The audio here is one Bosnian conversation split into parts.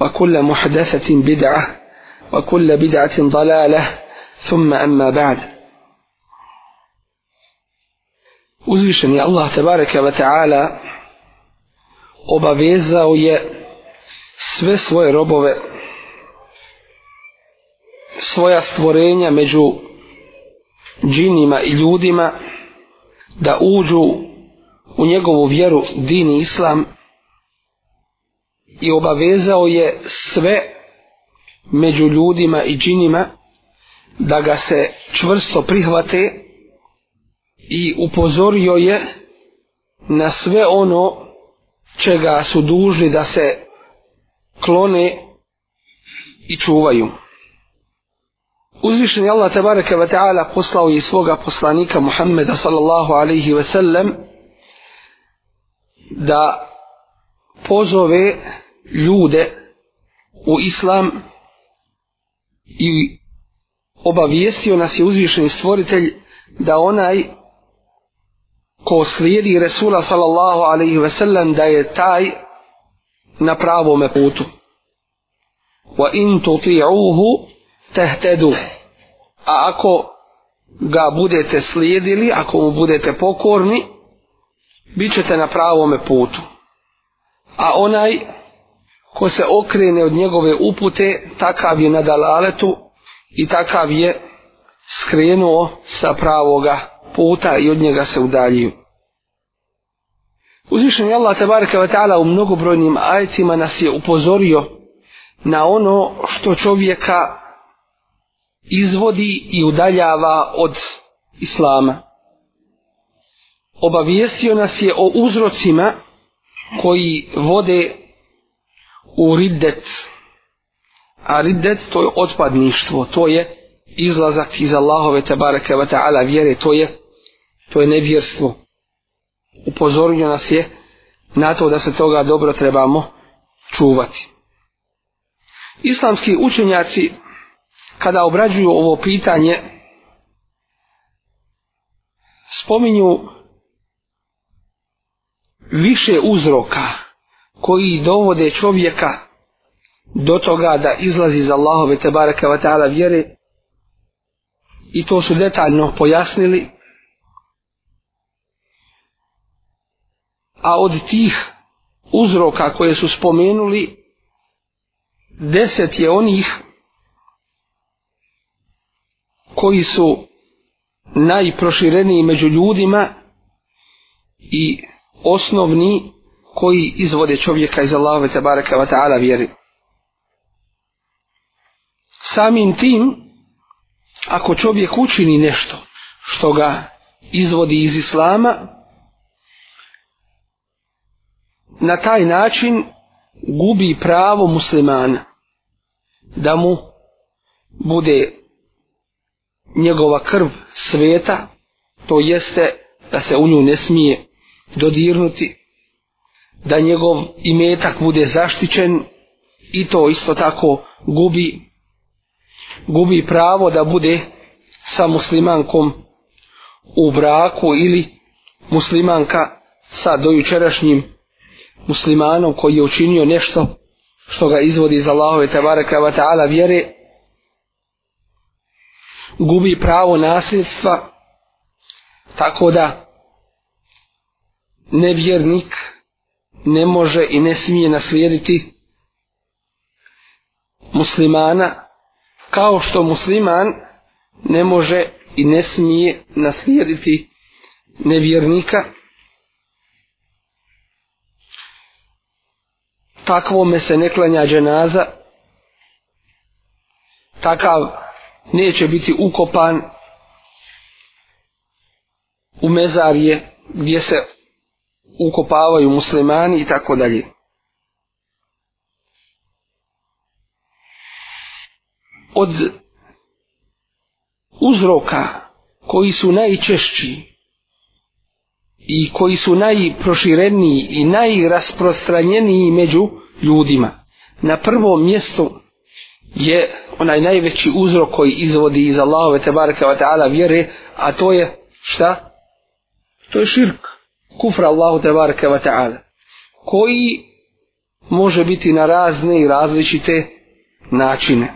وكل محدثة بدعة وكل بدعة ضلالة ثم أما بعد Uzvišeni Allah tebareke ve ta'ala obavezao je sve svoje robove, svoja stvorenja među džinima i ljudima da uđu u njegovu vjeru, din i islam, i obavezao je sve među ljudima i džinima da ga se čvrsto prihvate i upozorio je na sve ono čega su dužni da se klone i čuvaju. Uzvišen je Allah tabaraka wa ta'ala poslao je svoga poslanika Muhammeda sallallahu alaihi wa sallam da pozove ljude u islam i obavijestio nas je uzvišeni stvoritelj da onaj ko slijedi Resula sallallahu alaihi ve sellem da je taj na pravome putu. Wa in tuti'uhu tehtedu. A ako ga budete slijedili, ako mu budete pokorni, bit ćete na pravome putu. A onaj ko se okrene od njegove upute, takav je na dalaletu i takav je skrenuo sa pravoga puta i od njega se udaljio. Uzvišen je Allah tabaraka wa ta'ala u mnogobrojnim ajetima nas je upozorio na ono što čovjeka izvodi i udaljava od Islama. Obavijestio nas je o uzrocima koji vode u riddet. A riddet to je otpadništvo, to je izlazak iz Allahove tebareke ve ta'ala vjere, to je to je nevjerstvo. Upozorio nas je na to da se toga dobro trebamo čuvati. Islamski učenjaci kada obrađuju ovo pitanje spominju više uzroka koji dovode čovjeka do toga da izlazi iz Allahove te baraka wa ta'ala vjere i to su detaljno pojasnili a od tih uzroka koje su spomenuli deset je onih koji su najprošireniji među ljudima i osnovni koji izvode čovjeka iz Allahove tabaraka wa ta'ala vjeri. Samim tim, ako čovjek učini nešto što ga izvodi iz Islama, na taj način gubi pravo muslimana da mu bude njegova krv sveta, to jeste da se u nju ne smije dodirnuti da njegov imetak bude zaštićen i to isto tako gubi gubi pravo da bude sa muslimankom u braku ili muslimanka sa dojučerašnjim muslimanom koji je učinio nešto što ga izvodi iz Allahove tabaraka wa ta'ala vjere gubi pravo nasljedstva tako da nevjernik ne može i ne smije naslijediti muslimana kao što musliman ne može i ne smije naslijediti nevjernika takvome se ne klanja dženaza takav neće biti ukopan u mezarje gdje se ukopavaju muslimani i tako dalje. Od uzroka koji su najčešći i koji su najprošireniji i najrasprostranjeniji među ljudima. Na prvom mjestu je onaj najveći uzrok koji izvodi iz Allahove tebareke wa ta'ala vjere, a to je šta? To je širk kufra Allahu te bareke ve taala koji može biti na razne i različite načine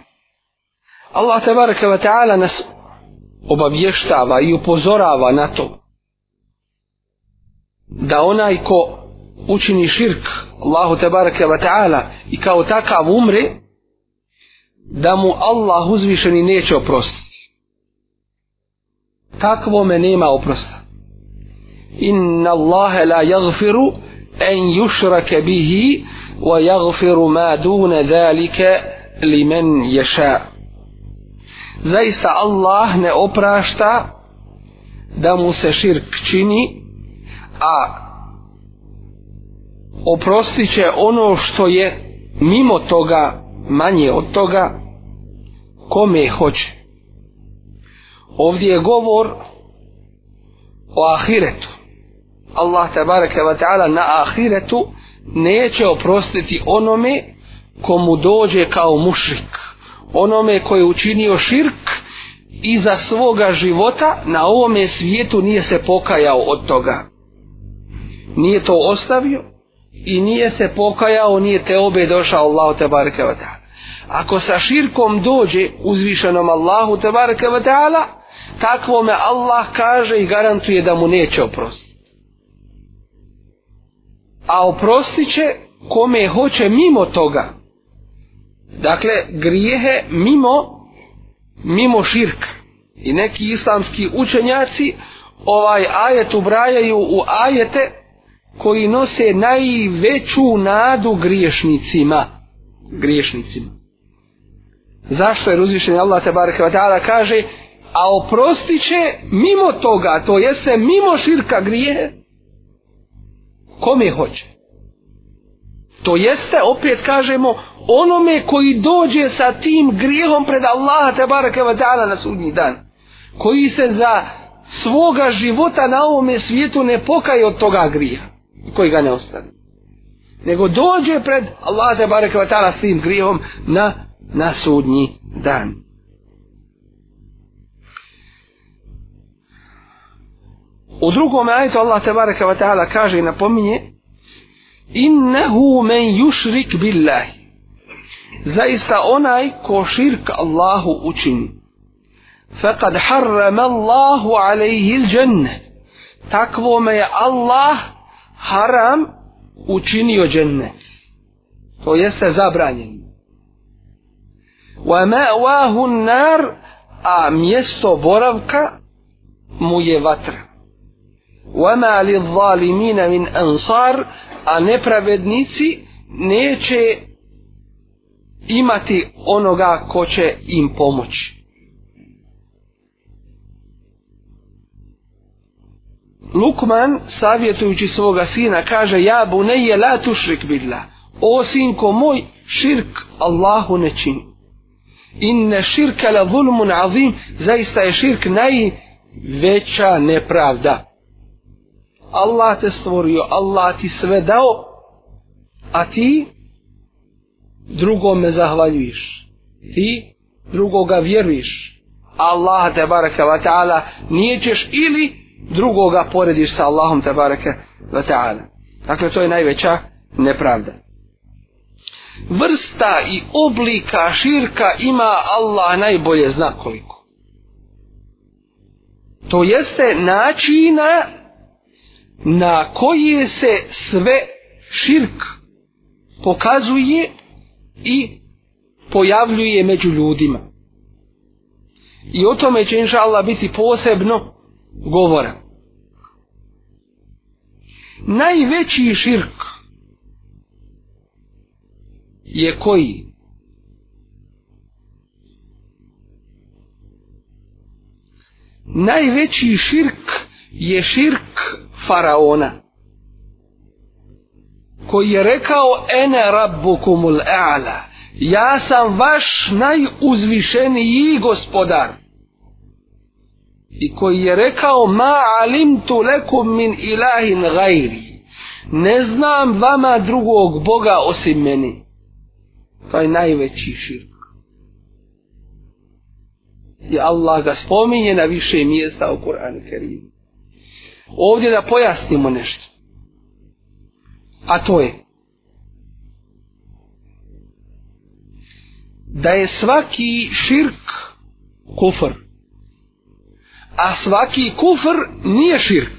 Allah te bareke ve taala nas obavještava i upozorava na to da onaj ko učini širk Allahu te bareke ve taala i kao takav umre da mu Allah uzvišeni neće oprostiti takvome nema oprosta إن الله لا يغفر أن يشرك به ويغفر ما دون ذلك لمن يشاء زيست الله نأبراشتا دم سشرك چيني a oprostit će ono što je mimo toga, manje od toga, kome hoće. Ovdje je govor o ahiretu. Allah tabaraka wa ta'ala na ahiretu neće oprostiti onome komu dođe kao mušrik. Onome koji je učinio širk i za svoga života na ovome svijetu nije se pokajao od toga. Nije to ostavio i nije se pokajao, nije te obe došao Allah tabaraka wa ta'ala. Ako sa širkom dođe uzvišenom Allahu tabaraka wa ta'ala, takvome Allah kaže i garantuje da mu neće oprostiti a oprostit će kome hoće mimo toga. Dakle, grijehe mimo, mimo širka. I neki islamski učenjaci ovaj ajet ubrajaju u ajete koji nose najveću nadu griješnicima. Griješnicima. Zašto je uzvišen Allah tabarak wa ta'ala kaže a oprostit će mimo toga, to jeste mimo širka grijehe, kome hoće. To jeste, opet kažemo, onome koji dođe sa tim grijehom pred Allaha te barakeva dana na sudnji dan. Koji se za svoga života na ovome svijetu ne pokaje od toga grija. Koji ga ne ostane. Nego dođe pred Allaha te barakeva dana s tim grijehom na, na sudnji dan. Dan. U drugom ajetu Allah tebareke ve taala kaže i napominje innehu men yushrik billahi zaista onaj ko širk Allahu učini faqad harrama Allahu alayhi al-jannah takvo me je Allah haram učinio džennet to jeste zabranjen wa ma'wahu an-nar a mjesto boravka mu je vatra وَمَا لِلظَّالِمِينَ مِنْ أَنصَار a nepravednici neće imati onoga ko će im pomoći. Lukman, savjetujući svoga sina, kaže, ja bu ne je la tu širk bidla, o sinko moj, širk Allahu ne čini. Inne širka la zulmun azim, zaista je širk najveća nepravda. Allah te stvorio, Allah ti sve dao, a ti drugome zahvaljuješ. Ti drugoga vjeruješ. Allah te baraka wa ta'ala nijećeš ili drugoga porediš sa Allahom te baraka wa ta'ala. Dakle, to je najveća nepravda. Vrsta i oblika širka ima Allah najbolje zna koliko. To jeste načina na koje se sve širk pokazuje i pojavljuje među ljudima. I o tome će inša Allah biti posebno govora. Najveći širk je koji? Najveći širk je je širk faraona koji je rekao ene rabbukumul e'ala ja sam vaš najuzvišeniji gospodar i koji je rekao ma alimtu lekum min ilahin gajri ne znam vama drugog boga osim meni to je najveći širk i Allah ga spominje na više mjesta u Kur'anu Kerimu ovdje da pojasnimo nešto. A to je da je svaki širk kufr. A svaki kufr nije širk.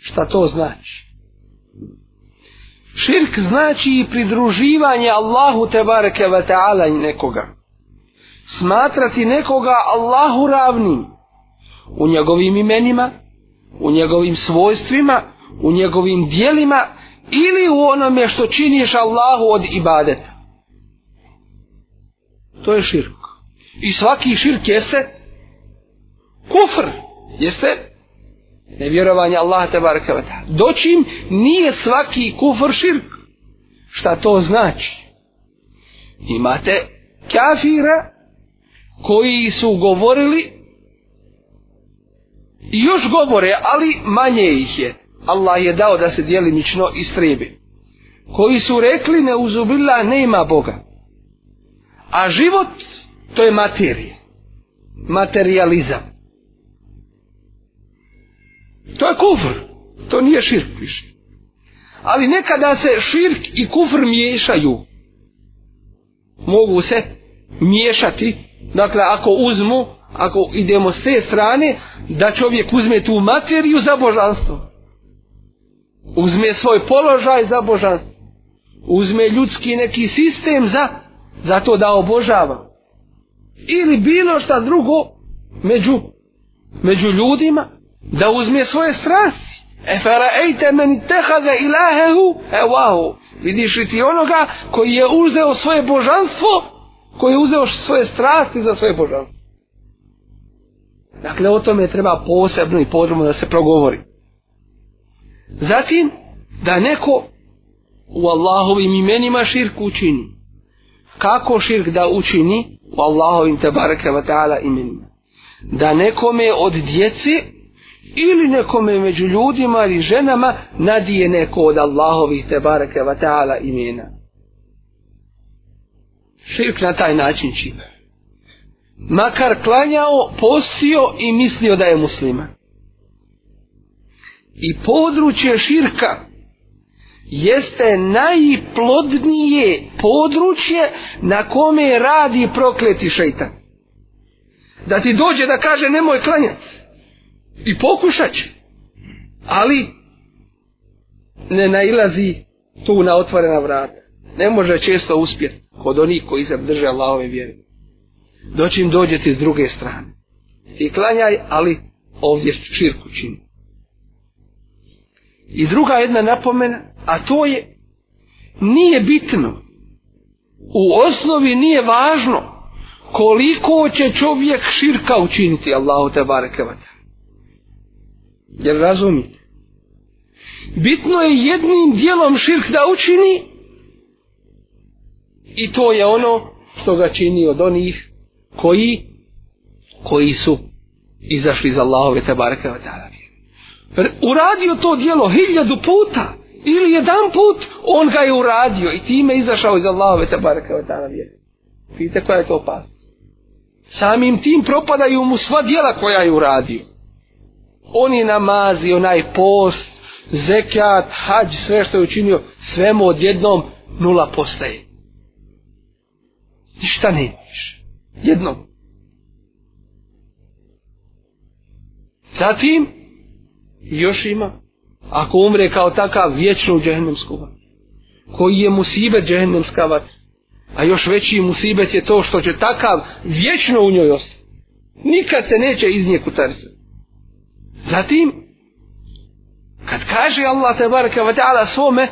Šta to znači? Širk znači pridruživanje Allahu tebareke ve taala nekoga. Smatrati nekoga Allahu ravnim u njegovim imenima, u njegovim svojstvima, u njegovim dijelima ili u onome što činiš Allahu od ibadeta. To je širk. I svaki širk jeste kufr. Jeste nevjerovanje Allaha te barakavata. Dočim nije svaki kufr širk. Šta to znači? Imate kafira koji su govorili Još govore, ali manje ih je. Allah je dao da se dijelimično istrebi. Koji su rekli, ne uzubila, ne ima Boga. A život, to je materija. Materializam. To je kufr. To nije širk više. Ali nekada se širk i kufr miješaju. Mogu se miješati. Dakle, ako uzmu ako idemo s te strane, da čovjek uzme tu materiju za božanstvo. Uzme svoj položaj za božanstvo. Uzme ljudski neki sistem za, za to da obožava. Ili bilo šta drugo među, među ljudima, da uzme svoje strasti. E fara ejte meni tehade ilahehu, e wahu. Vidiš li ti onoga koji je uzeo svoje božanstvo, koji je uzeo svoje strasti za svoje božanstvo. Dakle, o tome treba posebno i podrobno da se progovori. Zatim, da neko u Allahovim imenima širk učini. Kako širk da učini u Allahovim tabaraka wa ta'ala imenima? Da nekome od djece ili nekome među ljudima ili ženama nadije neko od Allahovih tabaraka wa ta'ala imena. Širk na taj način čime? makar klanjao, postio i mislio da je muslima. I područje širka jeste najplodnije područje na kome radi prokleti šeitan. Da ti dođe da kaže nemoj klanjac. I pokušat će. Ali ne nailazi tu na otvorena vrata. Ne može često uspjeti kod onih koji se drže Allahove vjerenje doći im dođeti s druge strane. Ti klanjaj, ali ovdje širku čini. I druga jedna napomena, a to je, nije bitno, u osnovi nije važno koliko će čovjek širka učiniti Allahu te barekevata. Jer razumite? Bitno je jednim dijelom širk da učini i to je ono što ga čini od onih koji koji su izašli iz Allahove te bareke ve taala. Uradio to djelo hiljadu puta ili jedan put on ga je uradio i time izašao iz Allahove te bareke ve taala. Vidite koja je to opasnost. Samim tim propadaju mu sva djela koja je uradio. On je namazio onaj post, zekat, hađ, sve što je učinio, svemu odjednom nula postaje. Ništa ne više jedno. Zatim, još ima, ako umre kao takav vječno u džehennemsku koji je musibet džehennemska vatra, a još veći musibet je to što će takav vječno u njoj ostati. Nikad se neće iz nje kutarzati. Zatim, kad kaže Allah te baraka wa ta'ala svome,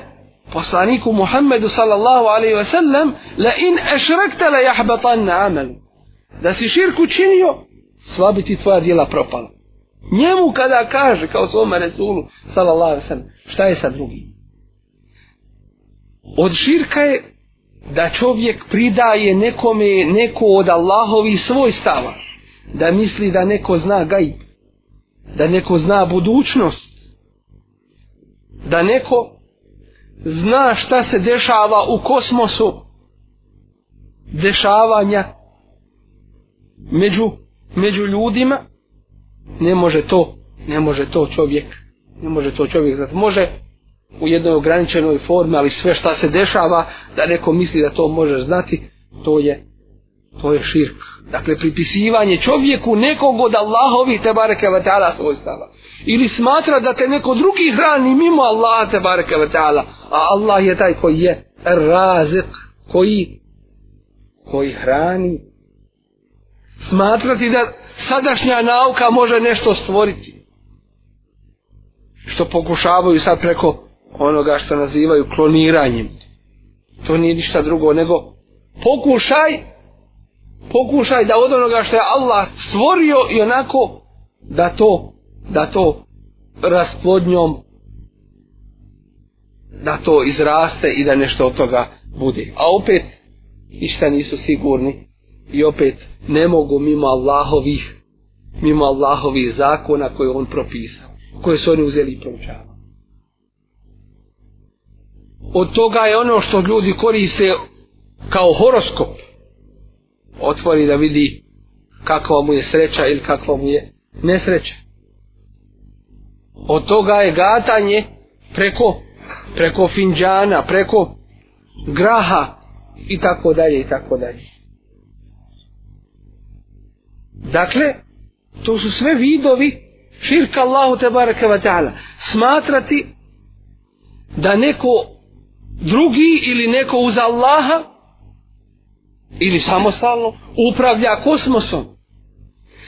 poslaniku Muhammedu sallallahu alaihi wa sallam, la in ešrekte la jahbatan na amelu da si širku činio, sva bi ti tvoja djela propala. Njemu kada kaže, kao svome Resulu, salallahu sen, šta je sa drugim? Od širka je da čovjek pridaje nekome neko od Allahovi svoj stava. Da misli da neko zna gajb. Da neko zna budućnost. Da neko zna šta se dešava u kosmosu dešavanja među, među ljudima, ne može to, ne može to čovjek, ne može to čovjek, zato može u jednoj ograničenoj formi, ali sve šta se dešava, da neko misli da to može znati, to je, to je širk. Dakle, pripisivanje čovjeku nekog od Allahovih te bareke vatala svojstava. Ili smatra da te neko drugi hrani mimo Allaha te bareke vatala. A Allah je taj koji je razik, koji, koji hrani smatrati da sadašnja nauka može nešto stvoriti. Što pokušavaju sad preko onoga što nazivaju kloniranjem. To nije ništa drugo nego pokušaj pokušaj da od onoga što je Allah stvorio i onako da to da to rasplodnjom da to izraste i da nešto od toga bude. A opet ništa nisu sigurni i opet ne mogu mimo Allahovih mimo Allahovih zakona koje on propisao, koje su oni uzeli i proučavali. Od toga je ono što ljudi koriste kao horoskop. Otvori da vidi kakva mu je sreća ili kakva mu je nesreća. Od toga je gatanje preko, preko finđana, preko graha i tako dalje i tako dalje. Dakle, to su sve vidovi širka Allahu te baraka wa ta'ala. Smatrati da neko drugi ili neko uz Allaha ili samostalno upravlja kosmosom.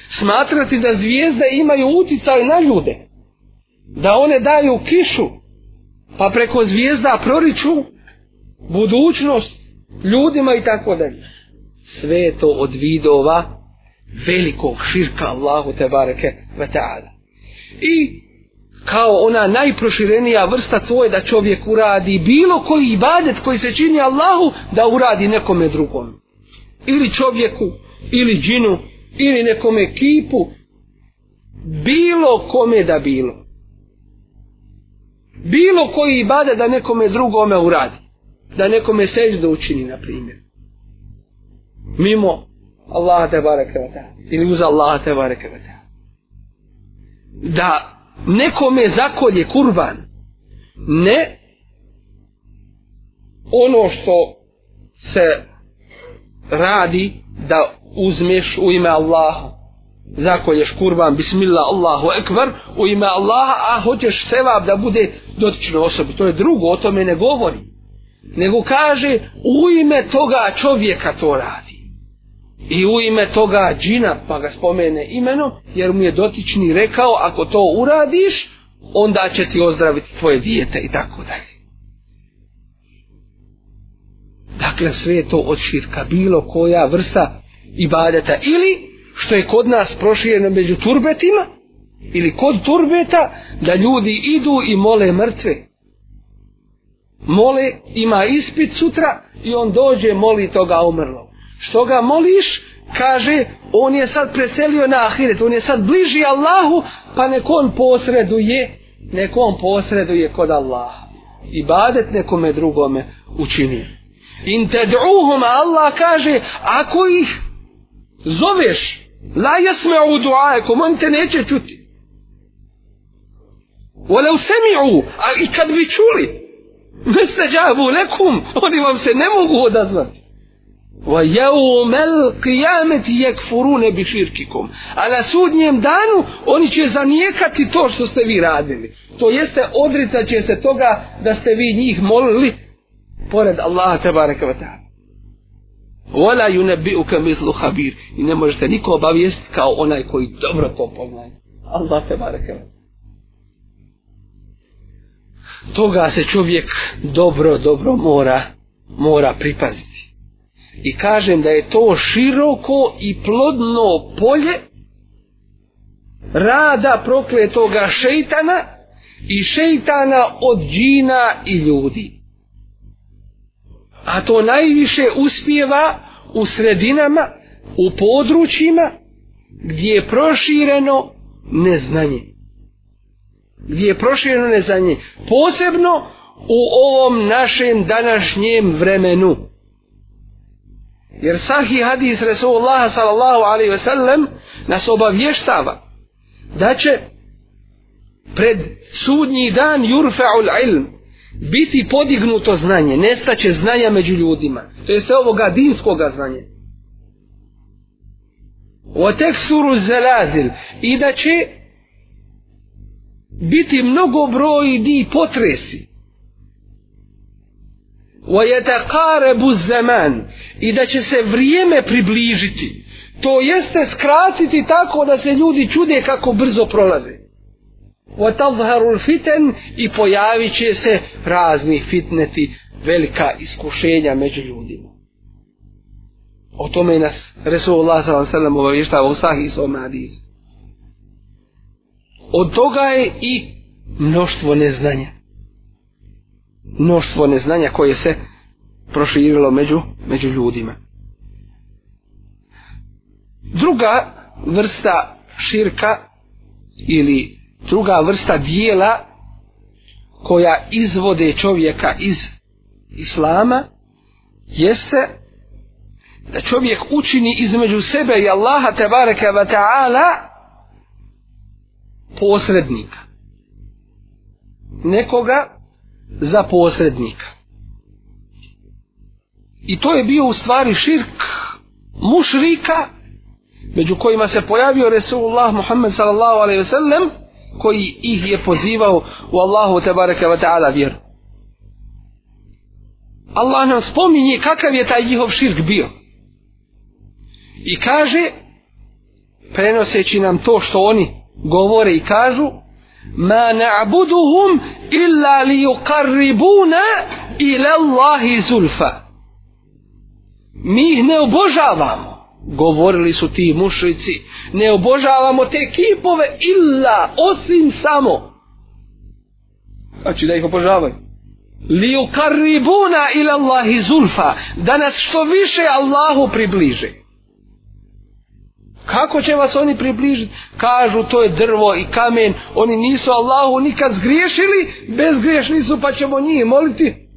Smatrati da zvijezde imaju uticaj na ljude. Da one daju kišu pa preko zvijezda proriču budućnost ljudima i tako dalje. Sve to od vidova velikog širka Allahu Tebareke ve Teala. I kao ona najproširenija vrsta to je da čovjek uradi bilo koji ibadet koji se čini Allahu da uradi nekome drugom. Ili čovjeku, ili džinu, ili nekome kipu, bilo kome da bilo. Bilo koji ibadet da nekome drugome uradi. Da nekome seđu da učini, na primjer. Mimo Allaha te bareke ve Ili uz Allaha te bareke ve Da nekome zakolje kurban. Ne ono što se radi da uzmeš u ime Allaha zakolješ kurban, bismillah, Allahu ekvar, u ime Allaha, a hoćeš sevab da bude dotično osobi. To je drugo, o tome ne govori. Nego kaže, u ime toga čovjeka to radi i u ime toga džina pa ga spomene imenom jer mu je dotični rekao ako to uradiš onda će ti ozdraviti tvoje dijete i tako dalje dakle sve je to od širka bilo koja vrsta i badeta ili što je kod nas prošireno među turbetima ili kod turbeta da ljudi idu i mole mrtve mole ima ispit sutra i on dođe moli toga umrlog što ga moliš, kaže, on je sad preselio na ahiret, on je sad bliži Allahu, pa nek on posreduje, nek on posreduje kod Allaha. I badet nekome drugome učinio. In te Allah kaže, ako ih zoveš, la jesme u duajekom, on te neće čuti. Ole u semiju, a i kad bi čuli, Mesta džavu lekum, oni vam se ne mogu odazvati. وَيَوْمَ الْقِيَامَةِ يَكْفُرُونَ بِشِرْكِكُمْ A na sudnjem danu oni će zanijekati to što ste vi radili. To jeste odrica će se toga da ste vi njih molili pored Allaha tabaraka wa ta'ala. وَلَا يُنَبِّئُكَ مِثْلُ خَبِيرِ I ne možete niko obavijest kao onaj koji dobro to poznaje. Allah tabaraka wa ta'ala. Toga se čovjek dobro, dobro mora, mora pripaziti i kažem da je to široko i plodno polje rada prokletoga šeitana i šeitana od džina i ljudi. A to najviše uspjeva u sredinama, u područjima gdje je prošireno neznanje. Gdje je prošireno neznanje. Posebno u ovom našem današnjem vremenu. Jer sahih hadis Resulullah sallallahu alaihi ve sellem nas obavještava da će pred sudnji dan yurfa'ul ilm biti podignuto znanje, nestaće znanja među ljudima. To jeste ovoga dinskoga znanja. O teksuru zelazil i da će biti mnogo broj di potresi. وَيَتَقَارَبُ zaman i da će se vrijeme približiti. To jeste skratiti tako da se ljudi čude kako brzo prolaze. وَتَظْهَرُ fiten i pojavit će se razni fitneti, velika iskušenja među ljudima. O tome nas Resulullah s.a.v. obavještava u sahih i svom Od toga je i mnoštvo neznanja mnoštvo neznanja koje se proširilo među, među ljudima. Druga vrsta širka ili druga vrsta dijela koja izvode čovjeka iz islama jeste da čovjek učini između sebe i Allaha tebareke wa ta'ala posrednika. Nekoga za posrednika. I to je bio u stvari širk mušrika među kojima se pojavio Resulullah Muhammed sallallahu alaihi wasallam koji ih je pozivao u Allahu tebareke wa ta'ala vjeru. Allah nam spominje kakav je taj njihov širk bio. I kaže, prenoseći nam to što oni govore i kažu, ما نعبدهم إلا ليقربونا إلى الله زلفا Mih ne obožavamo, govorili su ti mušici, ne obožavamo te kipove illa, osim samo. Znači da ih obožavaju. Li ukarribuna ila Allahi zulfa, da nas što više Allahu približe kako će vas oni približiti? Kažu, to je drvo i kamen, oni nisu Allahu nikad zgriješili, bezgriješni su, pa ćemo njih moliti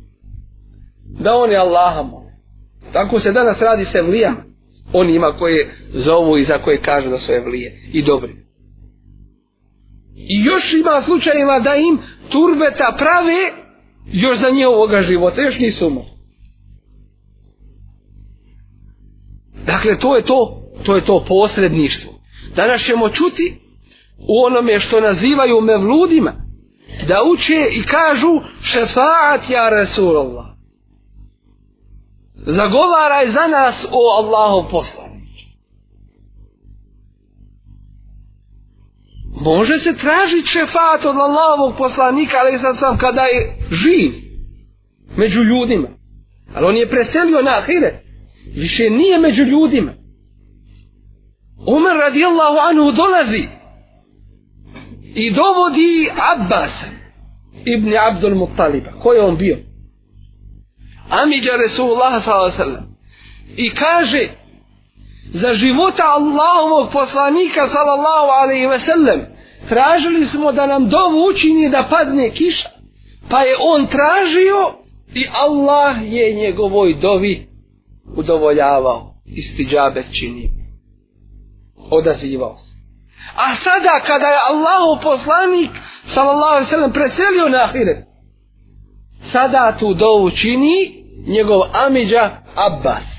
da oni Allaha moli. Tako se danas radi se vlija, oni ima koje zovu i za koje kažu da su evlije i dobri. I još ima slučajeva da im turbeta prave još za njihovoga života, još nisu umali. Dakle, to je to To je to posredništvo. Danas ćemo čuti u onome što nazivaju mevludima, da uče i kažu šefaat ja Resulallah. Zagovaraj za nas o Allahov poslanič. Može se tražiti šefaat od Allahovog poslanika, ali sam sam kada je živ među ljudima. Ali on je preselio na Ahiret. Više nije među ljudima. Umar radijallahu anhu dolazi i dovodi Abbas ibn Abdul Muttaliba. Ko je on bio? Amidja Resulullah s.a.v. I kaže za života Allahovog poslanika s.a.v. Tražili smo da nam dovu učini da padne kiša. Pa je on tražio i Allah je njegovoj dovi udovoljavao. Istiđabe činio odazivao se. A sada kada je Allahov poslanik sallallahu alejhi ve sellem preselio na ahiret, sada tu dovu čini njegov amidža Abbas.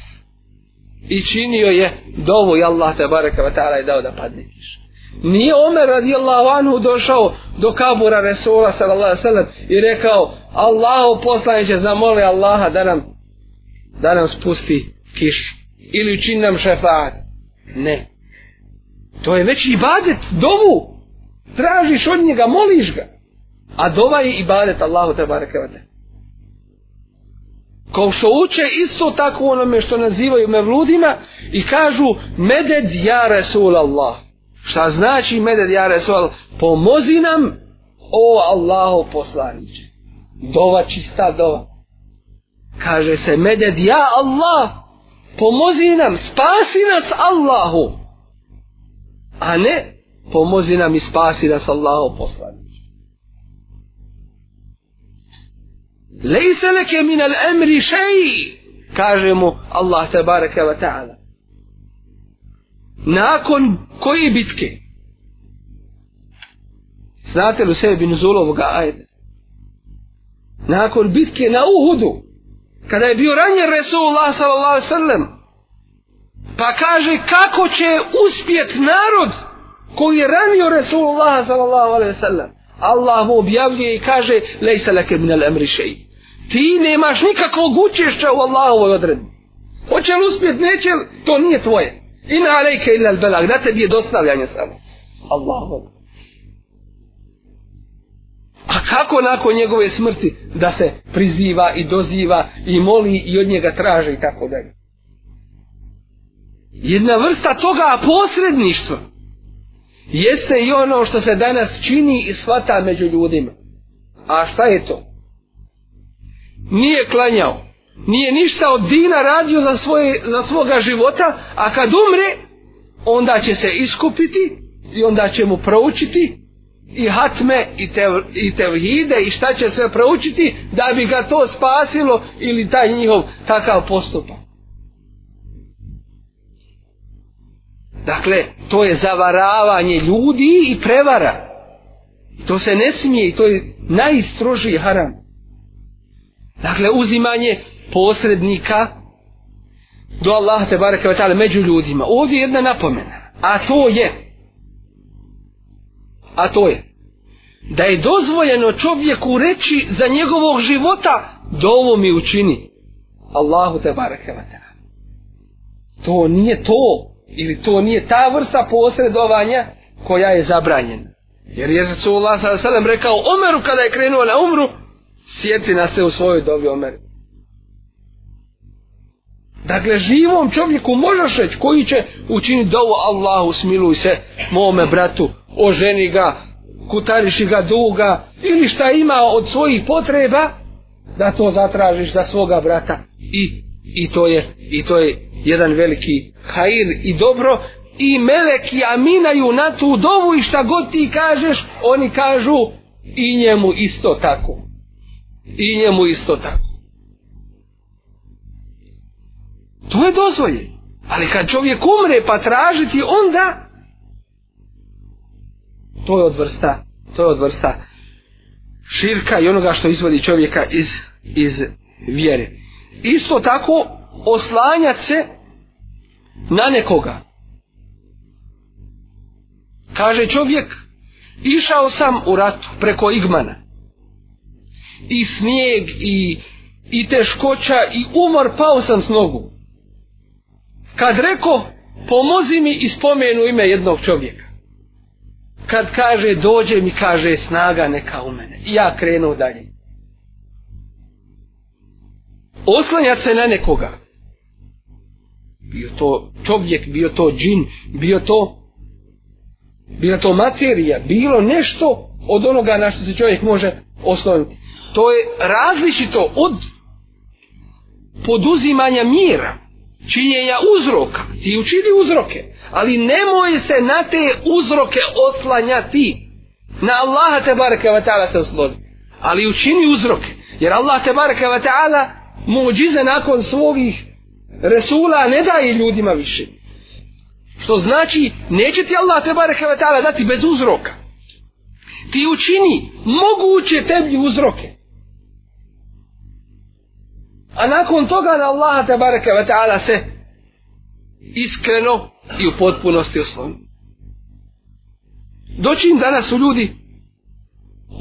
I činio je dovu i Allah te bareka ve taala je dao da padne više. Nije Omer radijallahu anhu došao do kabura Resula sallallahu sallam i rekao Allahu poslaniće zamoli Allaha da nam da nam spusti kiš ili učin nam šefaat. Ne. To je već ibadet dovu. Tražiš od njega, moliš ga. A dova je ibadet Allahu te barekavate. Kao što uče isto tako onome što nazivaju mevludima i kažu meded ja Resul Allah. Šta znači meded ja Resul Allah? Pomozi nam o Allahu poslaniće. Dova čista dova. Kaže se meded ja Allah. Pomozi nam, spasi nas Allahu a ne pomozi nam i spasi nas Allaho poslani. Lejse leke min al emri šeji, kaže mu Allah te baraka wa ta'ala. Nakon koje bitke? Znate li u sebi nuzul ovoga ajde? Nakon bitke na Uhudu, kada je bio ranjen Resulullah sallallahu sallam, Pa kaže kako će uspjet narod koji je ranio Resulullah sallallahu alaihi sallam. Allah mu objavljuje i kaže lejsa leke min al emri šeji. Ti nemaš nikakvog učešća u Allahovoj odredbi. Hoće li uspjet, neće li, to nije tvoje. Ina alejke illa al belag, na tebi je dostavljanje samo. Allah mu. A kako nakon njegove smrti da se priziva i doziva i moli i od njega traže i tako dalje jedna vrsta toga posredništva jeste i ono što se danas čini i svata među ljudima. A šta je to? Nije klanjao. Nije ništa od dina radio za, svoje, za svoga života, a kad umre, onda će se iskupiti i onda će mu proučiti i hatme i, tev, i tevhide i šta će sve proučiti da bi ga to spasilo ili taj njihov takav postupak. Dakle, to je zavaravanje ljudi i prevara. To se ne smije i to je najstrožiji haram. Dakle, uzimanje posrednika do Allaha te bareke ve taala među ljudima. Ovdje je jedna napomena, a to je a to je da je dozvoljeno čovjeku reći za njegovog života da ovo mi učini Allahu te bareke ve taala. To nije to ili to nije ta vrsta posredovanja koja je zabranjena. Jer je Resulullah sada sadem rekao Omeru kada je krenuo na umru, sjeti na se u svojoj dobi Omeru. Dakle, živom čovjeku možeš reći koji će učiniti dovu Allahu, smiluj se mome bratu, oženi ga, kutariši ga duga ili šta ima od svojih potreba da to zatražiš za svoga brata i i to je i to je jedan veliki hajir i dobro i meleki aminaju na tu dovu i šta god ti kažeš oni kažu i njemu isto tako i njemu isto tako to je dozvoljeno ali kad čovjek umre pa tražiti onda to je od vrsta to je od vrsta širka i onoga što izvodi čovjeka iz, iz vjere isto tako oslanjat se na nekoga. Kaže čovjek, išao sam u ratu preko igmana. I snijeg, i, i teškoća, i umor, pao sam s nogu. Kad reko, pomozi mi i spomenu ime jednog čovjeka. Kad kaže, dođe mi, kaže, snaga neka u mene. I ja krenu dalje oslanjat se na nekoga. Bio to čovjek, bio to džin, bio to bio to materija, bilo nešto od onoga na što se čovjek može osloniti. To je različito od poduzimanja mira, činjenja uzroka. Ti učini uzroke, ali nemoj se na te uzroke oslanjati. Na Allaha te baraka se osloni. Ali učini uzroke. Jer Allah te baraka muđize nakon svogih resula ne daje ljudima više. Što znači, neće ti Allah treba rekavetala dati bez uzroka. Ti učini moguće tebi uzroke. A nakon toga na Allaha te bareke ve taala se iskreno i u potpunosti osloni. Doći im danas su ljudi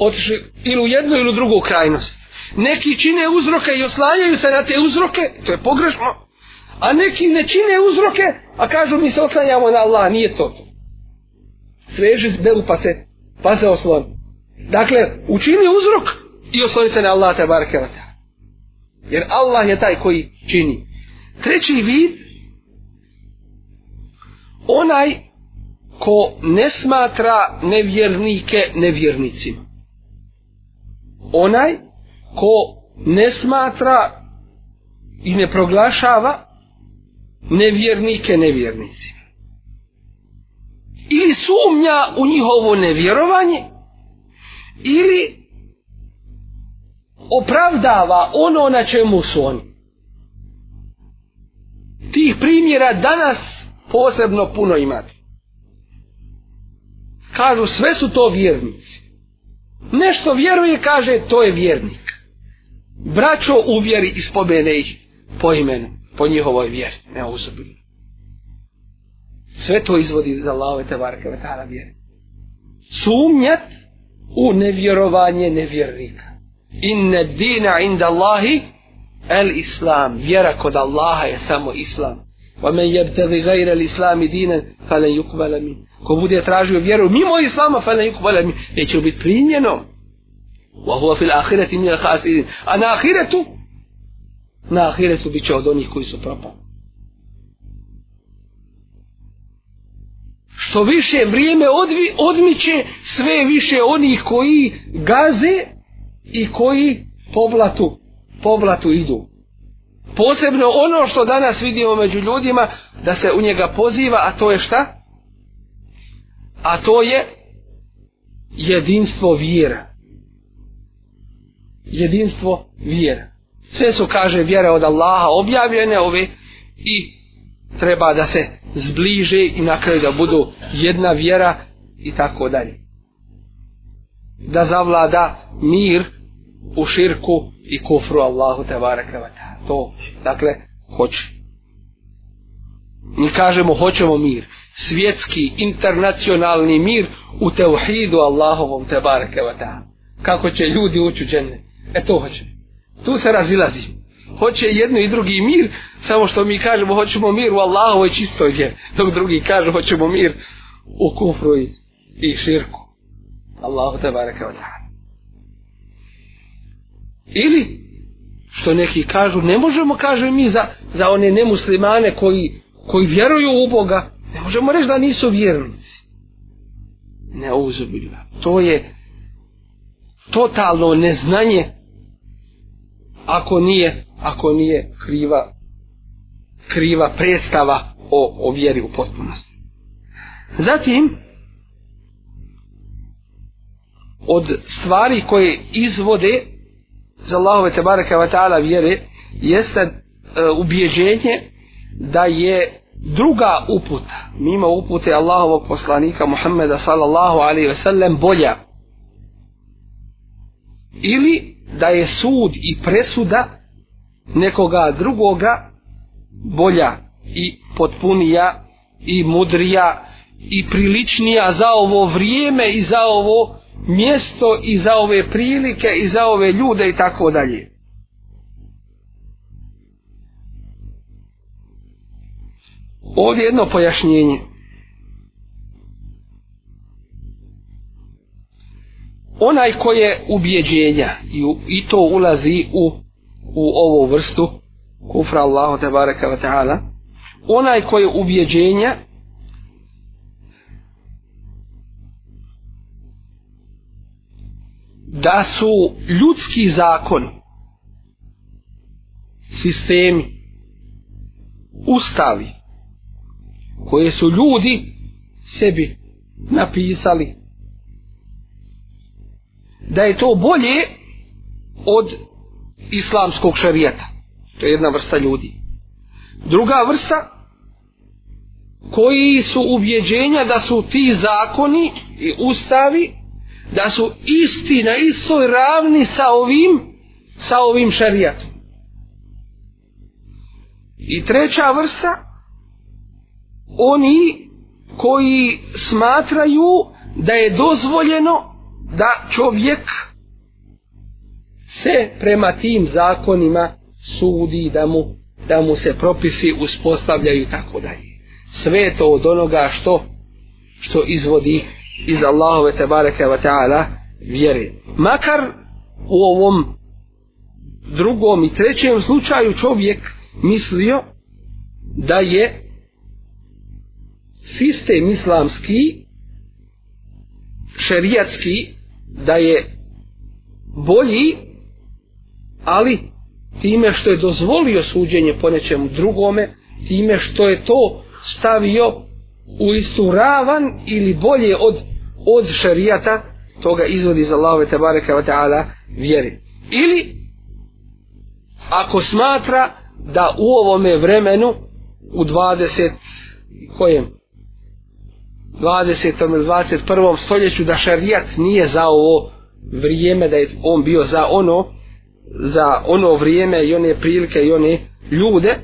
otišli ili u jednu ili u drugu krajnost neki čine uzroke i oslanjaju se na te uzroke, to je pogrešno, a neki ne čine uzroke, a kažu mi se oslanjamo na Allah, nije to to. Sveži zbelu pa se, pa se osloni. Dakle, učini uzrok i osloni se na Allah, tabarakevata. Jer Allah je taj koji čini. Treći vid, onaj ko ne smatra nevjernike nevjernicima. Onaj ko ne smatra i ne proglašava nevjernike nevjernicima. Ili sumnja u njihovo nevjerovanje, ili opravdava ono na čemu su oni. Tih primjera danas posebno puno imate. Kažu sve su to vjernici. Nešto vjeruje kaže to je vjernik braćo u vjeri ispomene ih po imenu, po njihovoj vjeri, ne uzubilno. Sve to izvodi za Allahove te varke vatala vjeri. Sumnjat u nevjerovanje nevjernika. Inne dina inda Allahi el islam. Vjera kod Allaha je samo islam. Wa men jebtevi gajra l'islami dina falen yukbala min. Ko bude tražio vjeru mimo islama falen yukbala min. Neće biti primjenom. وهو في الآخرة من الخاسرين أنا آخرة أنا آخرة بيشودوني كوي سفرابا što više vrijeme odvi, odmiće sve više onih koji gaze i koji povlatu, povlatu idu. Posebno ono što danas vidimo među ljudima da se u njega poziva, a to je šta? A to je jedinstvo vjera jedinstvo vjere. Sve su, kaže, vjere od Allaha objavljene ove i treba da se zbliže i na kraju da budu jedna vjera i tako dalje. Da zavlada mir u širku i kufru Allahu te varakavata. To, dakle, hoće. Mi kažemo hoćemo mir. Svjetski, internacionalni mir u teuhidu Allahovom te barakevata. Kako će ljudi ući u džennet? E to hoće. Tu se razilazi. Hoće jedno i drugi mir, samo što mi kažemo hoćemo mir u Allahovoj čistoj vjeri. Dok drugi kaže hoćemo mir u kufru i, i širku. Allahu te baraka od Ili, što neki kažu, ne možemo, kažu mi, za, za one nemuslimane koji, koji vjeruju u Boga, ne možemo reći da nisu vjernici. Ne uzubiljiva. To je, totalno neznanje ako nije ako nije kriva kriva predstava o, o vjeri u potpunosti. Zatim, od stvari koje izvode za Allahove tebareke wa ta'ala vjere, jeste e, ubjeđenje da je druga uputa, mimo upute Allahovog poslanika Muhammeda sallallahu alaihi ve sellem, bolja ili da je sud i presuda nekoga drugoga bolja i potpunija i mudrija i priličnija za ovo vrijeme i za ovo mjesto i za ove prilike i za ove ljude i tako dalje. Ovdje jedno pojašnjenje. onaj ko je ubjeđenja i, i to ulazi u, u ovu vrstu kufra Allahu te baraka wa ta'ala onaj ko je ubjeđenja da su ljudski zakon sistemi ustavi koje su ljudi sebi napisali da je to bolje od islamskog šarijeta. To je jedna vrsta ljudi. Druga vrsta, koji su ubjeđenja da su ti zakoni i ustavi, da su isti na istoj ravni sa ovim, sa ovim šarijatom. I treća vrsta, oni koji smatraju da je dozvoljeno da čovjek se prema tim zakonima sudi da mu, da mu se propisi uspostavljaju tako dalje. Sve je to od onoga što što izvodi iz Allahove tebareke wa ta'ala vjere. Makar u ovom drugom i trećem slučaju čovjek mislio da je sistem islamski šerijatski da je bolji, ali time što je dozvolio suđenje po nečemu drugome, time što je to stavio u istu ravan ili bolje od, od šarijata, toga izvodi za Allahove tabareka wa ta'ala vjeri. Ili, ako smatra da u ovome vremenu, u 20 kojem, 20. ili 21. stoljeću da šarijat nije za ovo vrijeme, da je on bio za ono, za ono vrijeme i one prilike i one ljude,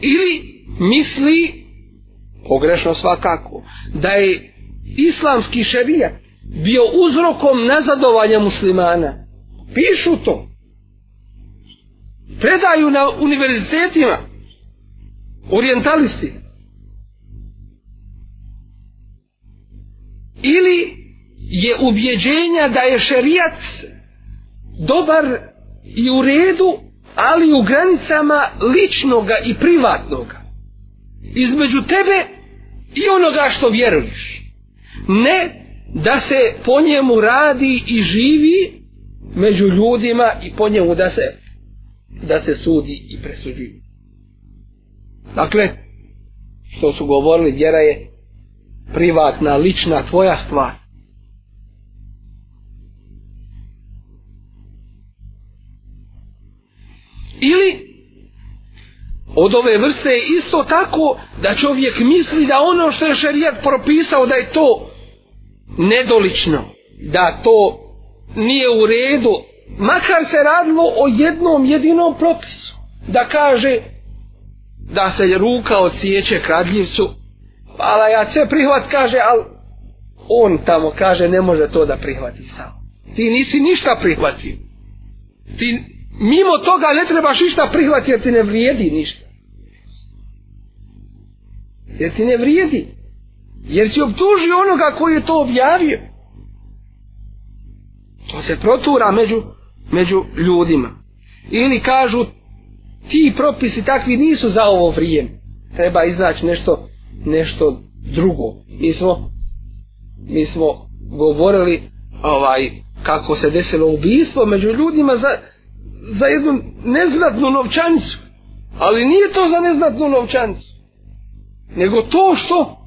ili misli, pogrešno svakako, da je islamski šarijat bio uzrokom nazadovanja muslimana. Pišu to. Predaju na univerzitetima orientalisti. ili je ubjeđenja da je šerijac dobar i u redu, ali u granicama ličnoga i privatnoga. Između tebe i onoga što vjeruješ. Ne da se po njemu radi i živi među ljudima i po njemu da se da se sudi i presuđuje. Dakle, što su govorili, vjera je privatna, lična, tvoja stvar. Ili od ove vrste je isto tako da čovjek misli da ono što je šerijat propisao da je to nedolično, da to nije u redu, makar se radilo o jednom jedinom propisu, da kaže da se ruka ociječe kradljivcu ali ja sve prihvat, kaže, ali on tamo kaže, ne može to da prihvati sam. Ti nisi ništa prihvati. Ti mimo toga ne trebaš ništa prihvati jer ti ne vrijedi ništa. Jer ti ne vrijedi. Jer si obtužio onoga koji je to objavio. To se protura među, među ljudima. Ili kažu, ti propisi takvi nisu za ovo vrijeme. Treba iznaći nešto nešto drugo. Mi smo, mi smo govorili ovaj, kako se desilo ubijstvo među ljudima za, za jednu neznatnu novčanicu. Ali nije to za neznatnu novčanicu. Nego to što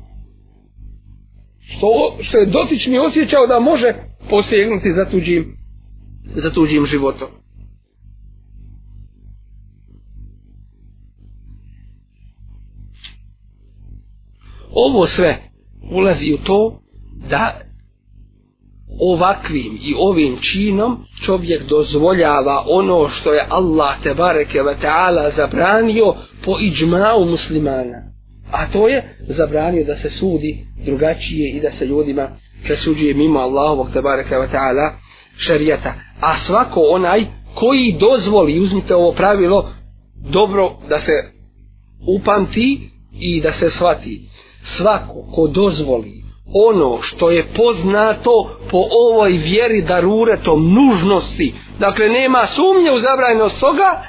što, što je dotični osjećao da može posjegnuti za tuđim, za tuđim životom. ovo sve ulazi u to da ovakvim i ovim činom čovjek dozvoljava ono što je Allah te bareke ve taala zabranio po iđmau muslimana a to je zabranio da se sudi drugačije i da se ljudima presuđuje mimo Allahovog te bareke ve taala šerijata a svako onaj koji dozvoli uzmite ovo pravilo dobro da se upamti i da se shvati svako ko dozvoli ono što je poznato po ovoj vjeri daruretom nužnosti, dakle nema sumnje u zabranjenost toga,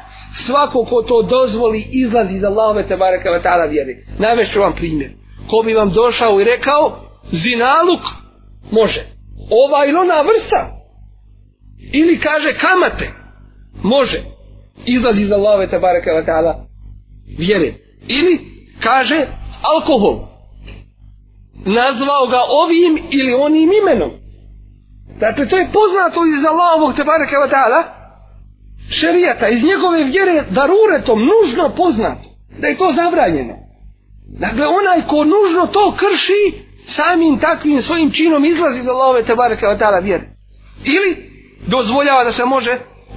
svako ko to dozvoli izlazi iz Allahove te bareka ve ta'ala vjeri. Navešću vam primjer. Ko bi vam došao i rekao, zinaluk može. Ova ili ona vrsta. Ili kaže kamate. Može. Izlazi iz Allahove te bareka ve ta'ala vjeri. Ili kaže alkohol nazvao ga ovim ili onim imenom. Dakle, to je poznato iz Allahovog tebareke wa ta'ala šerijata, iz njegove vjere daruretom, nužno poznato. Da je to zabranjeno. Dakle, onaj ko nužno to krši, samim takvim svojim činom izlazi iz Allahove tebareke wa ta'ala vjere. Ili dozvoljava da se može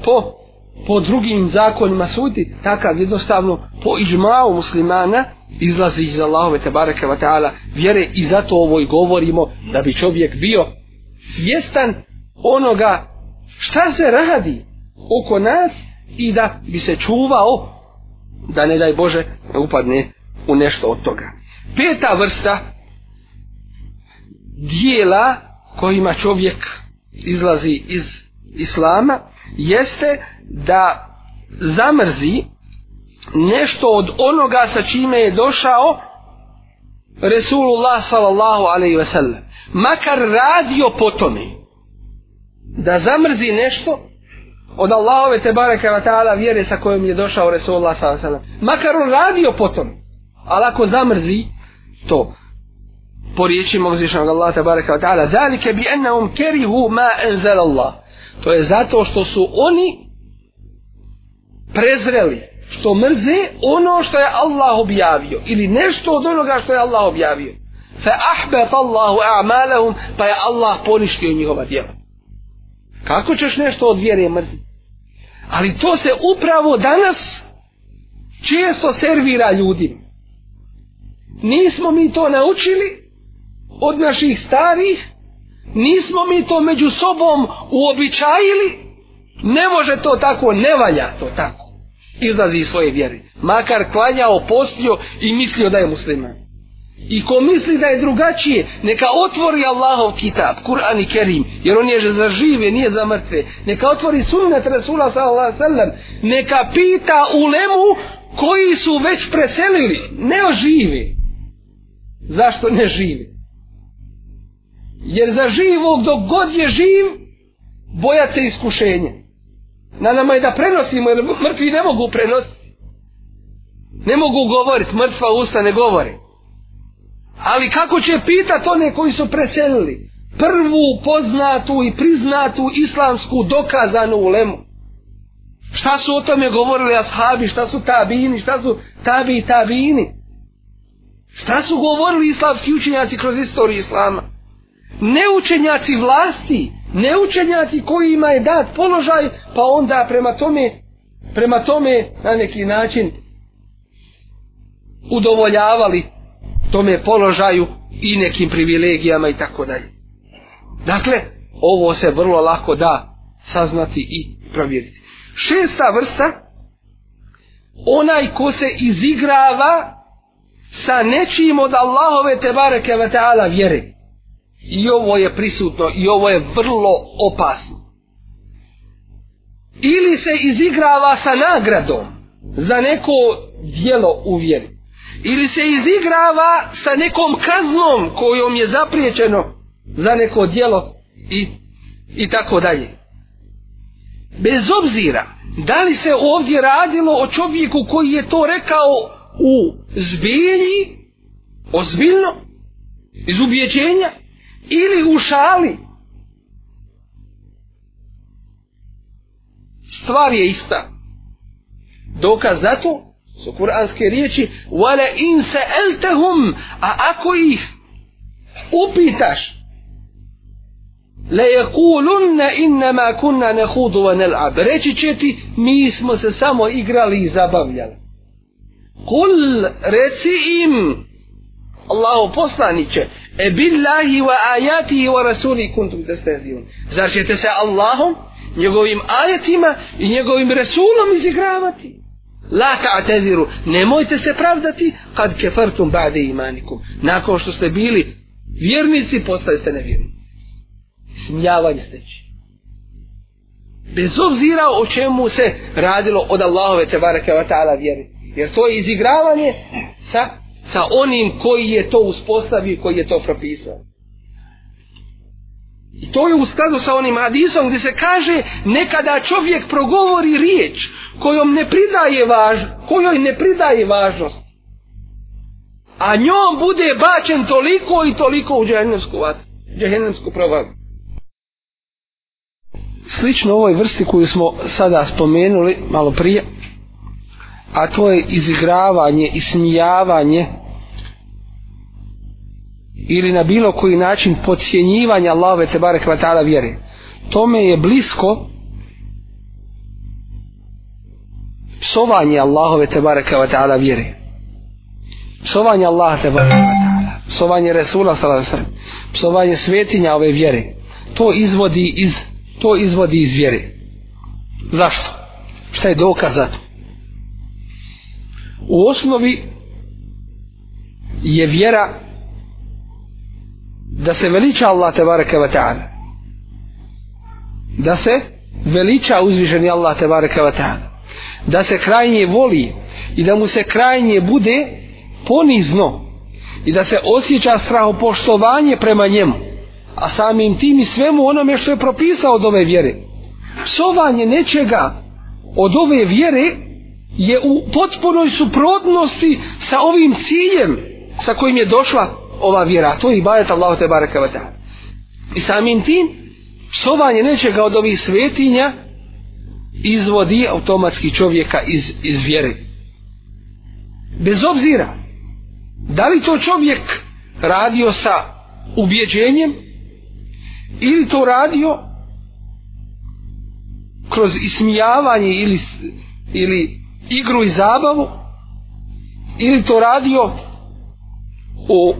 po po drugim zakonima suditi, takav jednostavno po ižmao muslimana izlazi iz Allahove tabaraka wa ta'ala vjere i zato ovo i govorimo da bi čovjek bio svjestan onoga šta se radi oko nas i da bi se čuvao da ne daj Bože upadne u nešto od toga. Peta vrsta dijela kojima čovjek izlazi iz islama jeste da zamrzi nešto od onoga sa čime je došao Resulullah sallallahu alaihi ve sellem. Makar radio po tome da zamrzi nešto od Allahove te bareke wa ta'ala vjere sa kojom je došao Resulullah sallallahu alaihi ve sellem. Makar on radio po tome. Ali ako zamrzi to po riječima uzvišenog Allaha te bareke wa ta'ala zalike bi enahum kerihu ma enzal Allah To je zato što su oni prezreli, što mrze ono što je Allah objavio ili nešto od onoga što je Allah objavio. Fa ahbat Allahu a'malahum, pa je Allah poništio njihova djela. Kako ćeš nešto od vjere mrzi? Ali to se upravo danas često servira ljudima. Nismo mi to naučili od naših starih, nismo mi to među sobom uobičajili, ne može to tako, ne valja to tako. Izlazi iz svoje vjere. Makar klanjao, postio i mislio da je musliman. I ko misli da je drugačije, neka otvori Allahov kitab, Kur'an i Kerim, jer on je za žive, nije za mrtve. Neka otvori sunnet Rasula sallallahu sallam, neka pita u lemu koji su već preselili, ne žive. Zašto ne žive? Jer za živog dok god je živ, bojat se iskušenje. Na nama je da prenosimo, jer mrtvi ne mogu prenositi. Ne mogu govoriti, mrtva usta ne govori. Ali kako će pitat one koji su preselili? Prvu poznatu i priznatu islamsku dokazanu ulemu. Šta su o tome govorili ashabi, šta su tabini, šta su tabi i tabini? Šta su govorili islamski učenjaci kroz istoriju islama? neučenjaci vlasti, neučenjaci kojima je dat položaj, pa onda prema tome, prema tome na neki način udovoljavali tome položaju i nekim privilegijama i tako dalje. Dakle, ovo se vrlo lako da saznati i provjeriti. Šesta vrsta, onaj ko se izigrava sa nečim od Allahove tebareke ve teala vjeri. I ovo je prisutno i ovo je vrlo opasno. Ili se izigrava sa nagradom za neko dijelo u vjeri. Ili se izigrava sa nekom kaznom kojom je zapriječeno za neko dijelo i, i tako dalje. Bez obzira da li se ovdje radilo o čovjeku koji je to rekao u zbilji, ozbiljno, iz ubjeđenja, ili u šali. Stvar je ista. Dokaz za to su kuranske riječi وَلَا إِنْ سَأَلْتَهُمْ A ako ih upitaš لَيَقُولُنَّ إِنَّمَا كُنَّا نَهُودُ وَنَلْعَبِ Reći će ti mi smo se samo igrali i zabavljali. قُلْ رَيْسِئِمْ Allahu poslaniće, e billahi wa ajatihi wa rasuli kuntum testezijun. Zar ćete se Allahom, njegovim ajatima i njegovim rasulom izigravati? La ta'teziru, nemojte se pravdati kad kefartum ba'de imanikum. Nakon što ste bili vjernici, postali ste nevjernici. Smijavanje steći. Bez obzira o čemu se radilo od Allahove tebareke wa ta'ala vjeri. Jer to je izigravanje sa sa onim koji je to uspostavio i koji je to propisao. I to je u skladu sa onim Adisom gdje se kaže nekada čovjek progovori riječ kojom ne pridaje važ, kojoj ne pridaje važnost. A njom bude bačen toliko i toliko u džehennemsku vat, džehennemsku provadu. Slično ovoj vrsti koju smo sada spomenuli malo prije, a to je izigravanje i smijavanje ili na bilo koji način podcjenjivanje Allahove te barek vatala vjere. Tome je blisko psovanje Allahove te barek vatala vjere. Psovanje Allaha te barek vatala. Psovanje Resula s.a.v. Psovanje svetinja ove vjere. To izvodi iz, to izvodi iz vjere. Zašto? Šta je dokazat? U osnovi je vjera da se veliča Allah tebareke ve ta'ala. Da se veliča uzvišeni Allah tebareke ve ta'ala. Da se krajnje voli i da mu se krajnje bude ponizno i da se osjeća strahopoštovanje prema njemu. A samim tim i svemu onome što je propisao od ove vjere. Psovanje nečega od ove vjere je u potpunoj suprotnosti sa ovim ciljem sa kojim je došla ova vjera. To je ibadet Allahu te baraka vata. I samim tim, psovanje nečega od ovih svetinja izvodi automatski čovjeka iz, iz vjere. Bez obzira da li to čovjek radio sa ubjeđenjem ili to radio kroz ismijavanje ili, ili igru i zabavu ili to radio u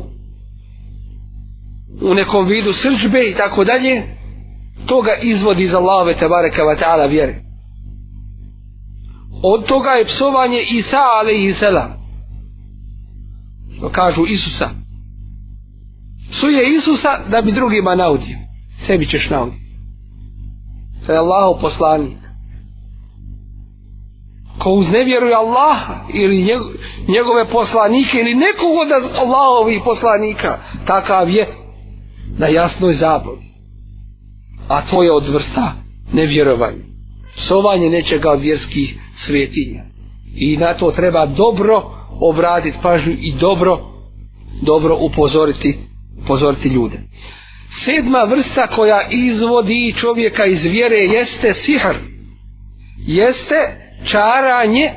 u nekom vidu srđbe i tako dalje to ga izvodi iz Allahove tabareka wa ta'ala vjere od toga je psovanje Isa alaihi selam kažu Isusa suje Isusa da bi drugima naudio sebi ćeš naudio to je Allahov poslanik ko uznevjeruje Allah ili njegove poslanike ili nekog od Allahovih poslanika takav je na jasnoj zabludi a to je od vrsta nevjerovanja psovanje nečega od vjerskih svetinja i na to treba dobro obratiti pažnju i dobro dobro upozoriti upozoriti ljude sedma vrsta koja izvodi čovjeka iz vjere jeste sihar jeste čaranje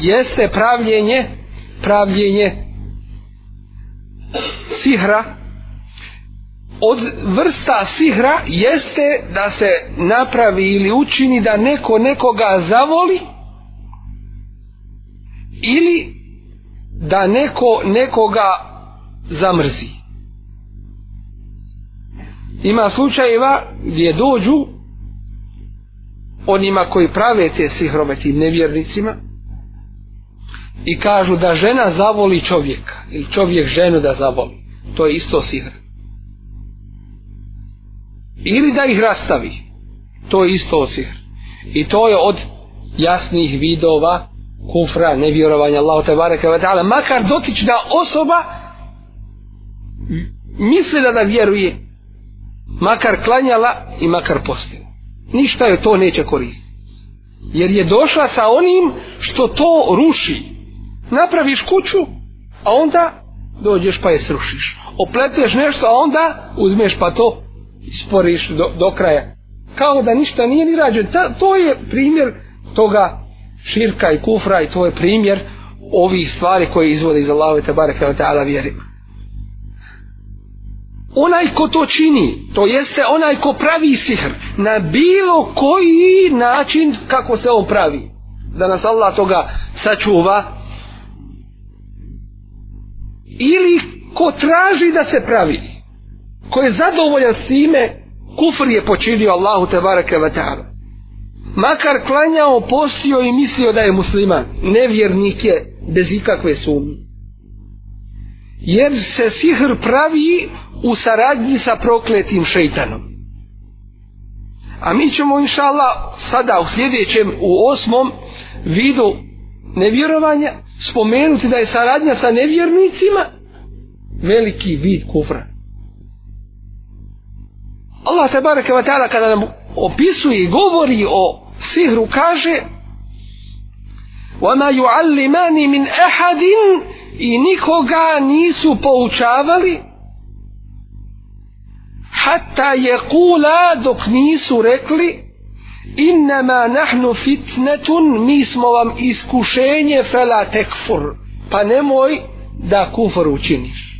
jeste pravljenje pravljenje sihra od vrsta sihra jeste da se napravi ili učini da neko nekoga zavoli ili da neko nekoga zamrzi ima slučajeva gdje dođu onima koji prave te sihrove tim nevjernicima i kažu da žena zavoli čovjeka ili čovjek ženu da zavoli. To je isto sihr. Ili da ih rastavi. To je isto sihr. I to je od jasnih vidova kufra, nevjerovanja Allahu te bareke ta'ala, makar dotična osoba mislila da vjeruje, makar klanjala i makar postila ništa joj to neće koristiti. Jer je došla sa onim što to ruši. Napraviš kuću, a onda dođeš pa je srušiš. Opleteš nešto, a onda uzmeš pa to isporiš do, do kraja. Kao da ništa nije ni rađeno. Ta, to je primjer toga širka i kufra i to je primjer ovih stvari koje izvode iz Allahove tabareke od ta'ala vjerima. Onaj ko to čini, to jeste onaj ko pravi sihr, na bilo koji način kako se on pravi. Da nas Allah toga sačuva. Ili ko traži da se pravi, ko je zadovoljan s time, kufr je počinio Allahu te barake vatara. Makar klanjao, postio i mislio da je musliman, nevjernik je bez ikakve sumnje jer se sihr pravi u saradnji sa prokletim šeitanom. A mi ćemo inša Allah sada u sljedećem, u osmom vidu nevjerovanja spomenuti da je saradnja sa nevjernicima veliki vid kufra. Allah te bareke wa ta'ala kada nam opisuje i govori o sihru kaže وَمَا يُعَلِّمَانِ مِنْ أَحَدٍ i nikoga nisu poučavali hatta je kula dok nisu rekli innama nahnu fitnetun mi smo vam iskušenje fela tekfur pa nemoj da kufr učiniš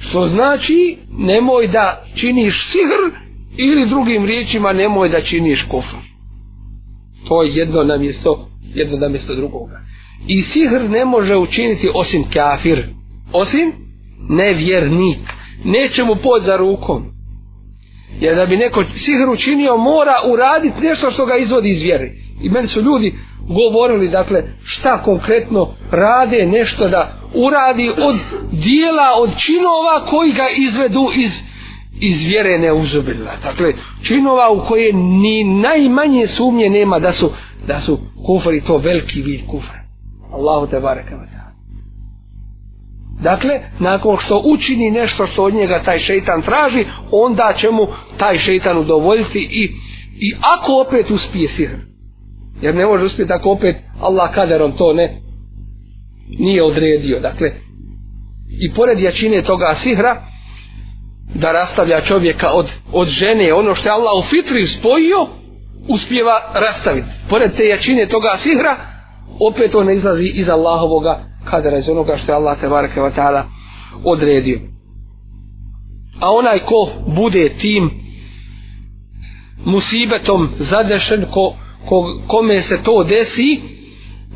što znači nemoj da činiš sihr ili drugim riječima nemoj da činiš kufr to je jedno namjesto jedno namjesto drugoga I sihr ne može učiniti osim kafir, osim nevjernik. Neće mu pod za rukom. Jer da bi neko sihr učinio, mora uraditi nešto što ga izvodi iz vjere. I meni su ljudi govorili, dakle, šta konkretno rade nešto da uradi od dijela, od činova koji ga izvedu iz iz vjere neuzubila. Dakle, činova u koje ni najmanje sumnje nema da su, da su kufri to veliki vid kufra. Allahu te bareke ve Dakle, nakon što učini nešto što od njega taj šeitan traži, onda će mu taj šeitan udovoljiti i, i ako opet uspije sihr. Jer ne može uspjeti ako opet Allah kaderom to ne nije odredio. Dakle, i pored jačine toga sihra, da rastavlja čovjeka od, od žene, ono što je Allah u fitri spojio, uspjeva rastaviti. Pored te jačine toga sihra, opet on ne izlazi iz Allahovoga kadera, iz onoga što je Allah te barake vatala odredio. A onaj ko bude tim musibetom zadešen, ko, ko, kome se to desi,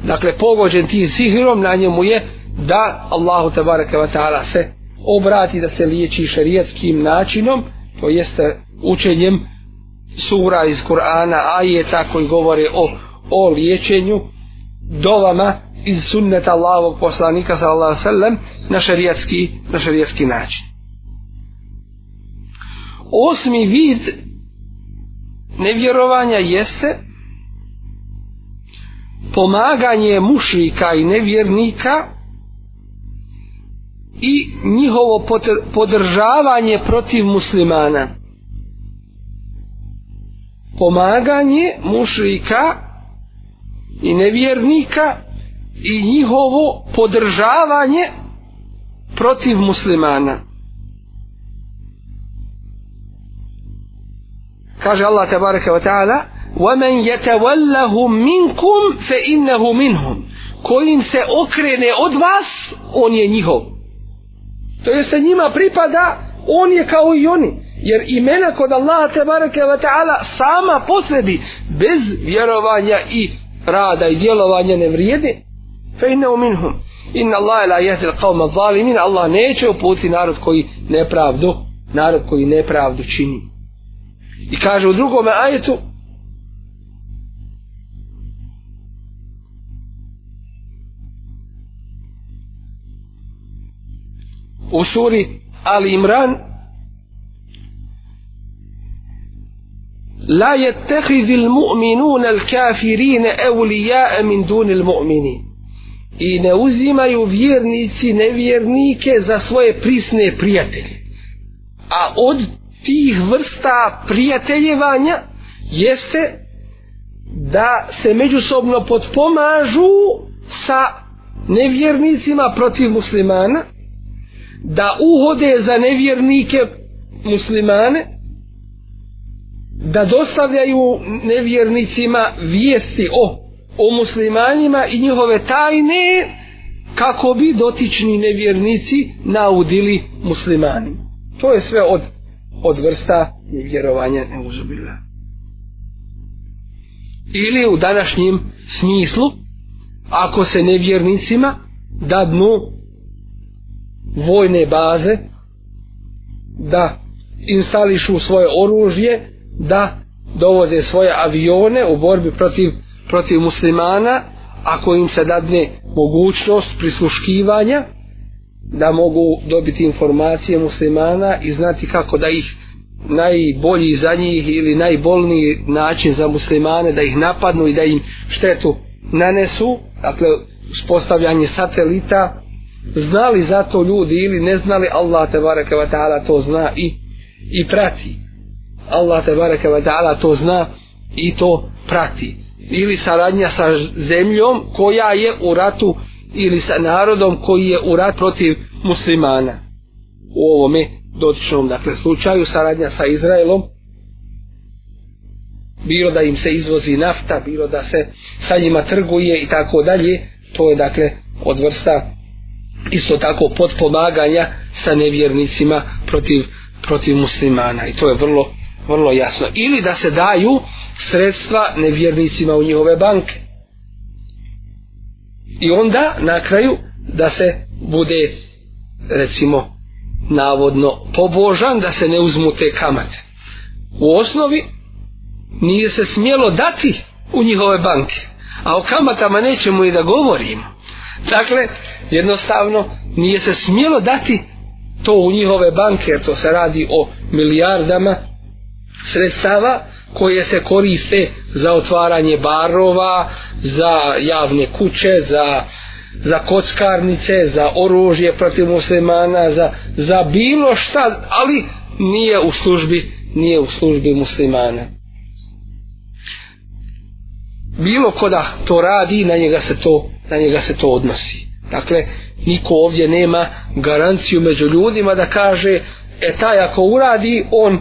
dakle pogođen tim sihirom, na njemu je da Allahu te barake vatala se obrati da se liječi šerijetskim načinom, to jeste učenjem sura iz Kur'ana, ajeta koji govore o, o liječenju, dovama iz sunneta Allahovog poslanika sallallahu alejhi ve sellem na šerijatski na šerijatski način. Osmi vid nevjerovanja jeste pomaganje mušrika i nevjernika i njihovo podržavanje protiv muslimana. Pomaganje mušrika i nevjernika i njihovo podržavanje protiv muslimana. Kaže Allah tabaraka wa ta'ala وَمَنْ يَتَوَلَّهُمْ مِنْكُمْ فَإِنَّهُ مِنْهُمْ Kojim se okrene od vas, on je njihov. To je se njima pripada, on je kao i oni. Jer imena kod Allaha tabaraka wa ta'ala sama po sebi, bez vjerovanja i rada i djelovanja ne vrijede fe inne minhum inna Allah la yahdi al-qawma zalimin Allah neće uputi narod koji nepravdu narod koji nepravdu čini i kaže u drugom ajetu u suri Ali Imran لا يتخذ المؤمنون الكافرين أولياء من دون المؤمنين i ne uzimaju vjernici nevjernike za svoje prisne prijatelje. A od tih vrsta prijateljevanja jeste da se međusobno potpomažu sa nevjernicima protiv muslimana, da uhode za nevjernike muslimane, da dostavljaju nevjernicima vijesti o, o muslimanima i njihove tajne kako bi dotični nevjernici naudili muslimanima. To je sve od, od vrsta nevjerovanja neuzubila. Ili u današnjim smislu, ako se nevjernicima dadnu vojne baze da instališu svoje oružje, da dovoze svoje avione u borbi protiv, protiv muslimana, ako im se dadne mogućnost prisluškivanja, da mogu dobiti informacije muslimana i znati kako da ih najbolji za njih ili najbolniji način za muslimane da ih napadnu i da im štetu nanesu, dakle uspostavljanje satelita znali za to ljudi ili ne znali Allah te baraka ta'ala to zna i, i prati Allah te bareke ve ta'ala to zna i to prati. Ili saradnja sa zemljom koja je u ratu ili sa narodom koji je u rat protiv muslimana. U ovome dotičnom dakle, slučaju saradnja sa Izraelom bilo da im se izvozi nafta, bilo da se sa njima trguje i tako dalje, to je dakle od vrsta isto tako podpomaganja sa nevjernicima protiv, protiv muslimana i to je vrlo vrlo jasno. Ili da se daju sredstva nevjernicima u njihove banke. I onda na kraju da se bude recimo navodno pobožan da se ne uzmu te kamate. U osnovi nije se smjelo dati u njihove banke. A o kamatama nećemo i da govorimo. Dakle, jednostavno nije se smjelo dati to u njihove banke jer to se radi o milijardama sredstava koje se koriste za otvaranje barova, za javne kuće, za, za kockarnice, za oružje protiv muslimana, za, za bilo šta, ali nije u službi nije u službi muslimana. Bilo ko da to radi, na njega se to, na njega se to odnosi. Dakle, niko ovdje nema garanciju među ljudima da kaže, e taj ako uradi, on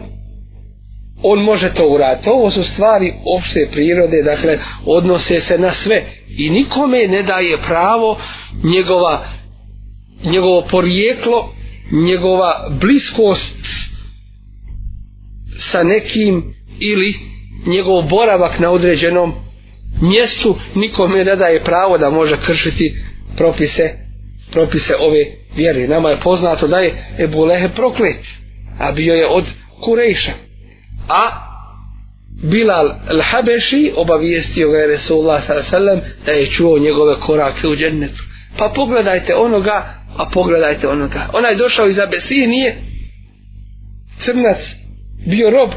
on može to uraditi. Ovo su stvari opšte prirode, dakle, odnose se na sve. I nikome ne daje pravo njegova, njegovo porijeklo, njegova bliskost sa nekim ili njegov boravak na određenom mjestu nikome ne daje pravo da može kršiti propise propise ove vjere. Nama je poznato da je Ebu Lehe proklet, a bio je od Kurejša a Bilal al-Habeši obavijestio ga je Resulullah sallam da je čuo njegove korake u džennetu. Pa pogledajte onoga, a pogledajte onoga. Onaj došao iz Abesinije, crnac, bio rob,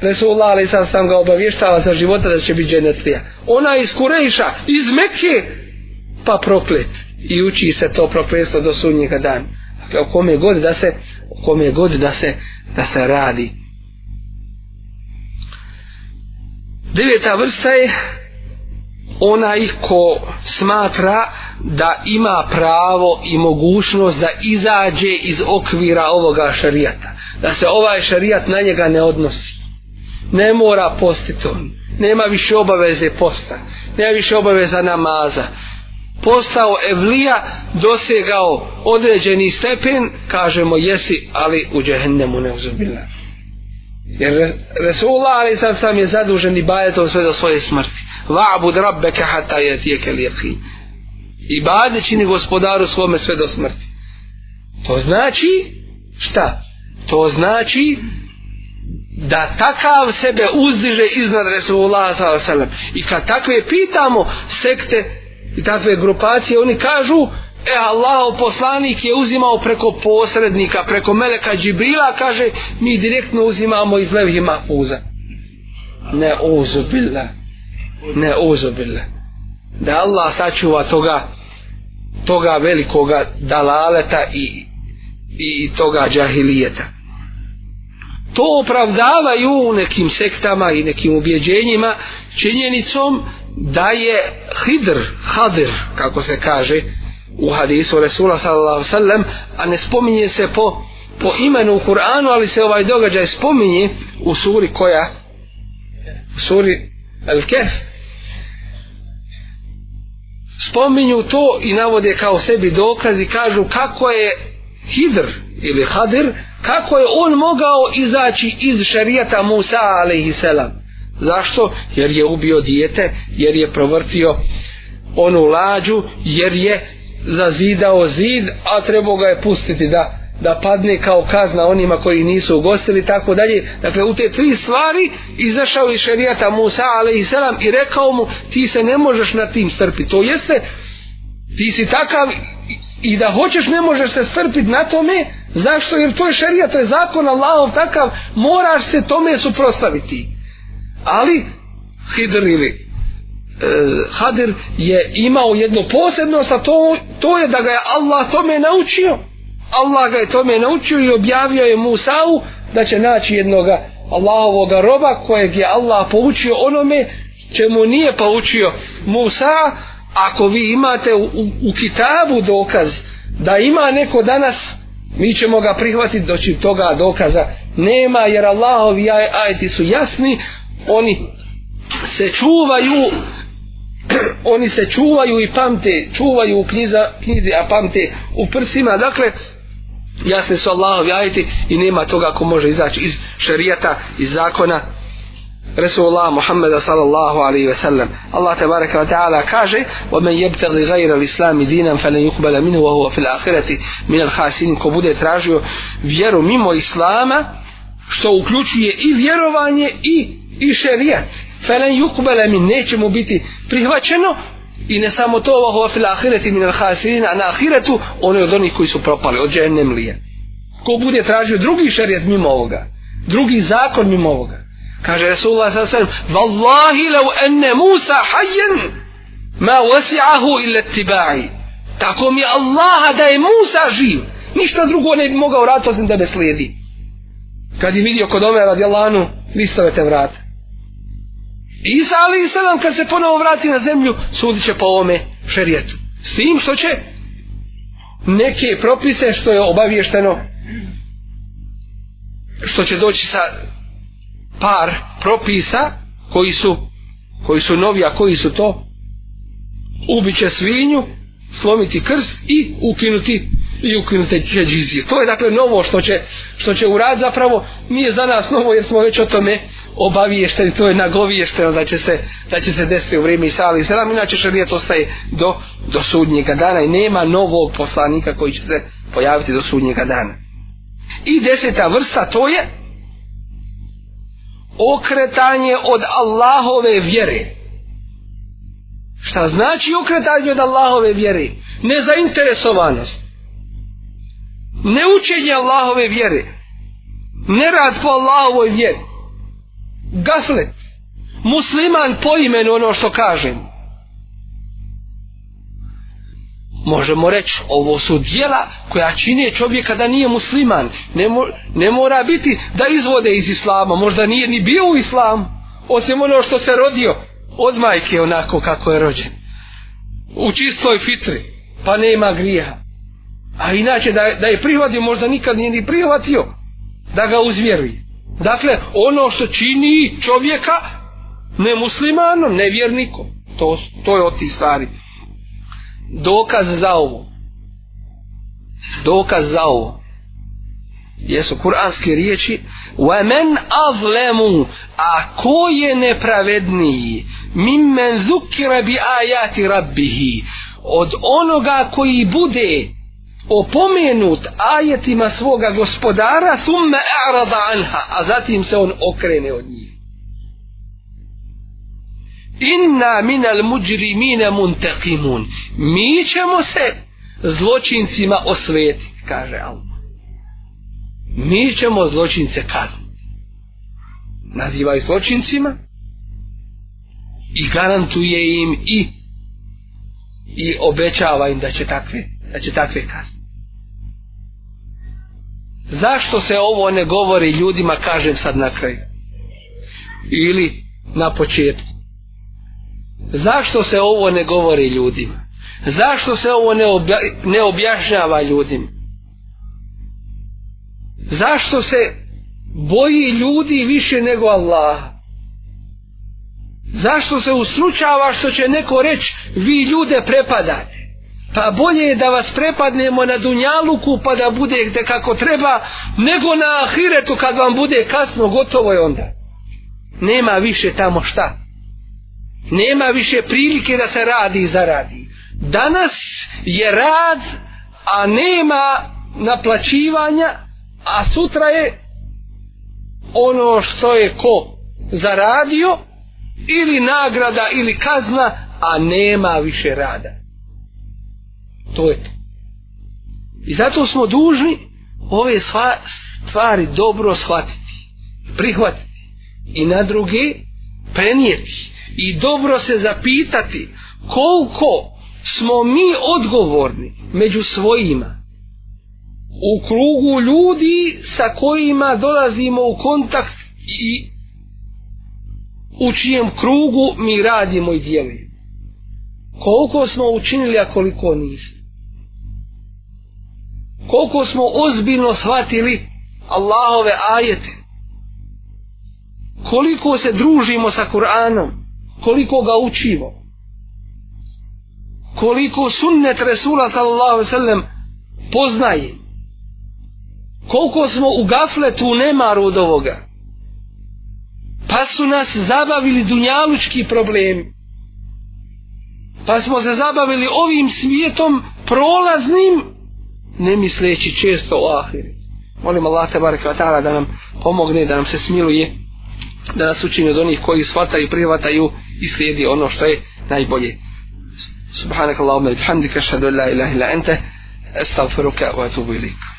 Resulullah sallam ga obavještava za života da će biti džennetlija. Ona iz Kurejša, iz Mekke, pa proklet. I uči se to prokletstvo do sunnjega dana. Dakle, o kome god da se, o kome god da se, da se radi. Deveta vrsta je onaj ko smatra da ima pravo i mogućnost da izađe iz okvira ovoga šarijata. Da se ovaj šarijat na njega ne odnosi. Ne mora postiti on. Nema više obaveze posta. Nema više obaveza namaza. Postao Evlija, dosegao određeni stepen, kažemo jesi, ali u džehennemu ne uzubila. Jer Resulullah ali sad sam je zadužen i bajetom sve do svoje smrti. Va'bud rabbeke hata je tijeke lijekhi. I bade čini gospodaru svome sve do smrti. To znači, šta? To znači da takav sebe uzdiže iznad Resulullah sallam. I kad takve pitamo sekte i takve grupacije, oni kažu, e Allahov poslanik je uzimao preko posrednika, preko meleka Džibrila, kaže, mi direktno uzimamo iz levih mafuza. Ne ozubile. Ne ozubile. Da Allah sačuva toga toga velikoga dalaleta i, i toga džahilijeta. To opravdavaju u nekim sektama i nekim ubjeđenjima činjenicom da je hidr, hadir, kako se kaže, u hadisu Resula sallallahu sallam, a ne spominje se po, po imenu u Kur'anu, ali se ovaj događaj spominje u suri koja? U suri Al-Kef. Spominju to i navode kao sebi dokaz i kažu kako je Hidr ili Hadir, kako je on mogao izaći iz šarijata Musa a.s. Zašto? Jer je ubio dijete, jer je provrtio onu lađu, jer je zazidao zid, a trebao ga je pustiti da da padne kao kazna onima koji nisu ugostili tako dalje. Dakle, u te tri stvari izašao iz šerijata Musa a.s. i rekao mu ti se ne možeš na tim strpiti. To jeste, ti si takav i da hoćeš ne možeš se strpiti na tome. Zašto? Jer to je šerijat, to je zakon Allahov takav, moraš se tome suprostaviti. Ali, hidrili. E, Hadir je imao jednu posebnost, a to, to je da ga je Allah tome naučio. Allah ga je tome naučio i objavio je Musa'u da će naći jednoga Allahovog roba kojeg je Allah poučio onome čemu nije poučio Musa. Ako vi imate u, u, u kitabu dokaz da ima neko danas, mi ćemo ga prihvatiti doći toga dokaza. Nema jer Allahovi ajeti su jasni, oni se čuvaju oni se čuvaju i pamte, čuvaju u knjiza, knjizi, a pamte u prsima, dakle, jasni su Allah objaviti i nema toga ko može izaći iz šarijata, iz zakona Resulullah Muhammeda sallallahu alaihi ve sellem. Allah tabaraka wa ta'ala kaže وَمَنْ يَبْتَغِ غَيْرَ الْإِسْلَامِ دِينًا فَلَنْ يُقْبَلَ مِنْهُ وَهُوَ فِي الْآخِرَةِ مِنَ الْحَاسِنِ ko bude tražio vjeru mimo Islama što uključuje i vjerovanje i, i šerijat felen yukbala min neće mu biti prihvaćeno i ne samo to ovo fil ahireti min al khasirin an ahiretu oni od onih koji su propali od jehennem lije ko bude tražio drugi šerijat mimo ovoga drugi zakon mimo ovoga kaže Resulullah sallallahu alejhi ve sellem vallahi law anna musa hayyan ma wasi'ahu illa ittiba'i tako mi Allaha da je Musa živ ništa drugo ne bi mogao raditi osim da me slijedi kad je vidio kod Omera radijallahu anhu listove te vrata Isa ali i sedam kad se ponovo vrati na zemlju sudit će po ovome šerijetu. S tim što će neke propise što je obaviješteno što će doći sa par propisa koji su koji su novi, a koji su to ubiće svinju slomiti krst i ukinuti i ukinute će džizije. To je dakle novo što će, što će urad zapravo nije za nas novo jer smo već o tome obaviješteni, to je nagoviješteno da će se, da će se desiti u vrijeme i sali sram, inače šarijet ostaje do, do sudnjega dana i nema novog poslanika koji će se pojaviti do sudnjega dana. I deseta vrsta to je okretanje od Allahove vjere. Šta znači okretanje od Allahove vjere? Nezainteresovanost neučenje Allahove vjere, nerad po Allahovoj vjeri, gaflet, musliman po imenu ono što kažem. Možemo reći, ovo su dijela koja čine čovjeka da nije musliman. Ne, mo, ne mora biti da izvode iz islama, možda nije ni bio u islamu, osim ono što se rodio od majke onako kako je rođen. U čistoj fitri, pa nema grijeha. A inače da, da je prihvatio, možda nikad nije ni prihvatio da ga uzvjeruje. Dakle, ono što čini čovjeka nemuslimanom, nevjernikom, to, to je od tih stvari. Dokaz za ovo. Dokaz za ovo. Jesu kuranske riječi. وَمَنْ أَظْلَمُ A ko je nepravedniji? مِنْ مَنْ ذُكِرَ بِآيَاتِ رَبِّهِ Od onoga koji bude opomenut ajetima svoga gospodara summe arada anha a zatim se on okrene od njih inna minal muđrimine muntekimun mi ćemo se zločincima osvetiti kaže Allah mi ćemo zločince kazniti nazivaj zločincima i garantuje im i i obećava im da će takve da će takve kazniti zašto se ovo ne govori ljudima, kažem sad na kraju. Ili na početku. Zašto se ovo ne govori ljudima? Zašto se ovo ne, obja, ne objašnjava ljudima? Zašto se boji ljudi više nego Allah? Zašto se ustručava što će neko reći vi ljude prepadate? pa bolje je da vas prepadnemo na dunjaluku pa da bude gde kako treba, nego na ahiretu kad vam bude kasno, gotovo je onda. Nema više tamo šta. Nema više prilike da se radi i zaradi. Danas je rad, a nema naplaćivanja, a sutra je ono što je ko zaradio, ili nagrada, ili kazna, a nema više rada to je. I zato smo dužni ove sva, stvari dobro shvatiti, prihvatiti i na druge prenijeti i dobro se zapitati koliko smo mi odgovorni među svojima u krugu ljudi sa kojima dolazimo u kontakt i u čijem krugu mi radimo i dijelimo. Koliko smo učinili, a koliko niste koliko smo ozbiljno shvatili Allahove ajete koliko se družimo sa Kur'anom koliko ga učivo koliko sunnet Resula sallallahu sallam poznaje koliko smo u gafletu nemaru od ovoga pa su nas zabavili dunjalučki problem pa smo se zabavili ovim svijetom prolaznim ne misleći često o ahiri. Molim Allah te bareka ta'ala da nam pomogne, da nam se smiluje, da nas učini od onih koji shvataju, prihvataju i slijedi ono što je najbolje. Subhanakallahumma bihamdika ashhadu an la ilaha illa anta astaghfiruka wa atubu ilaik.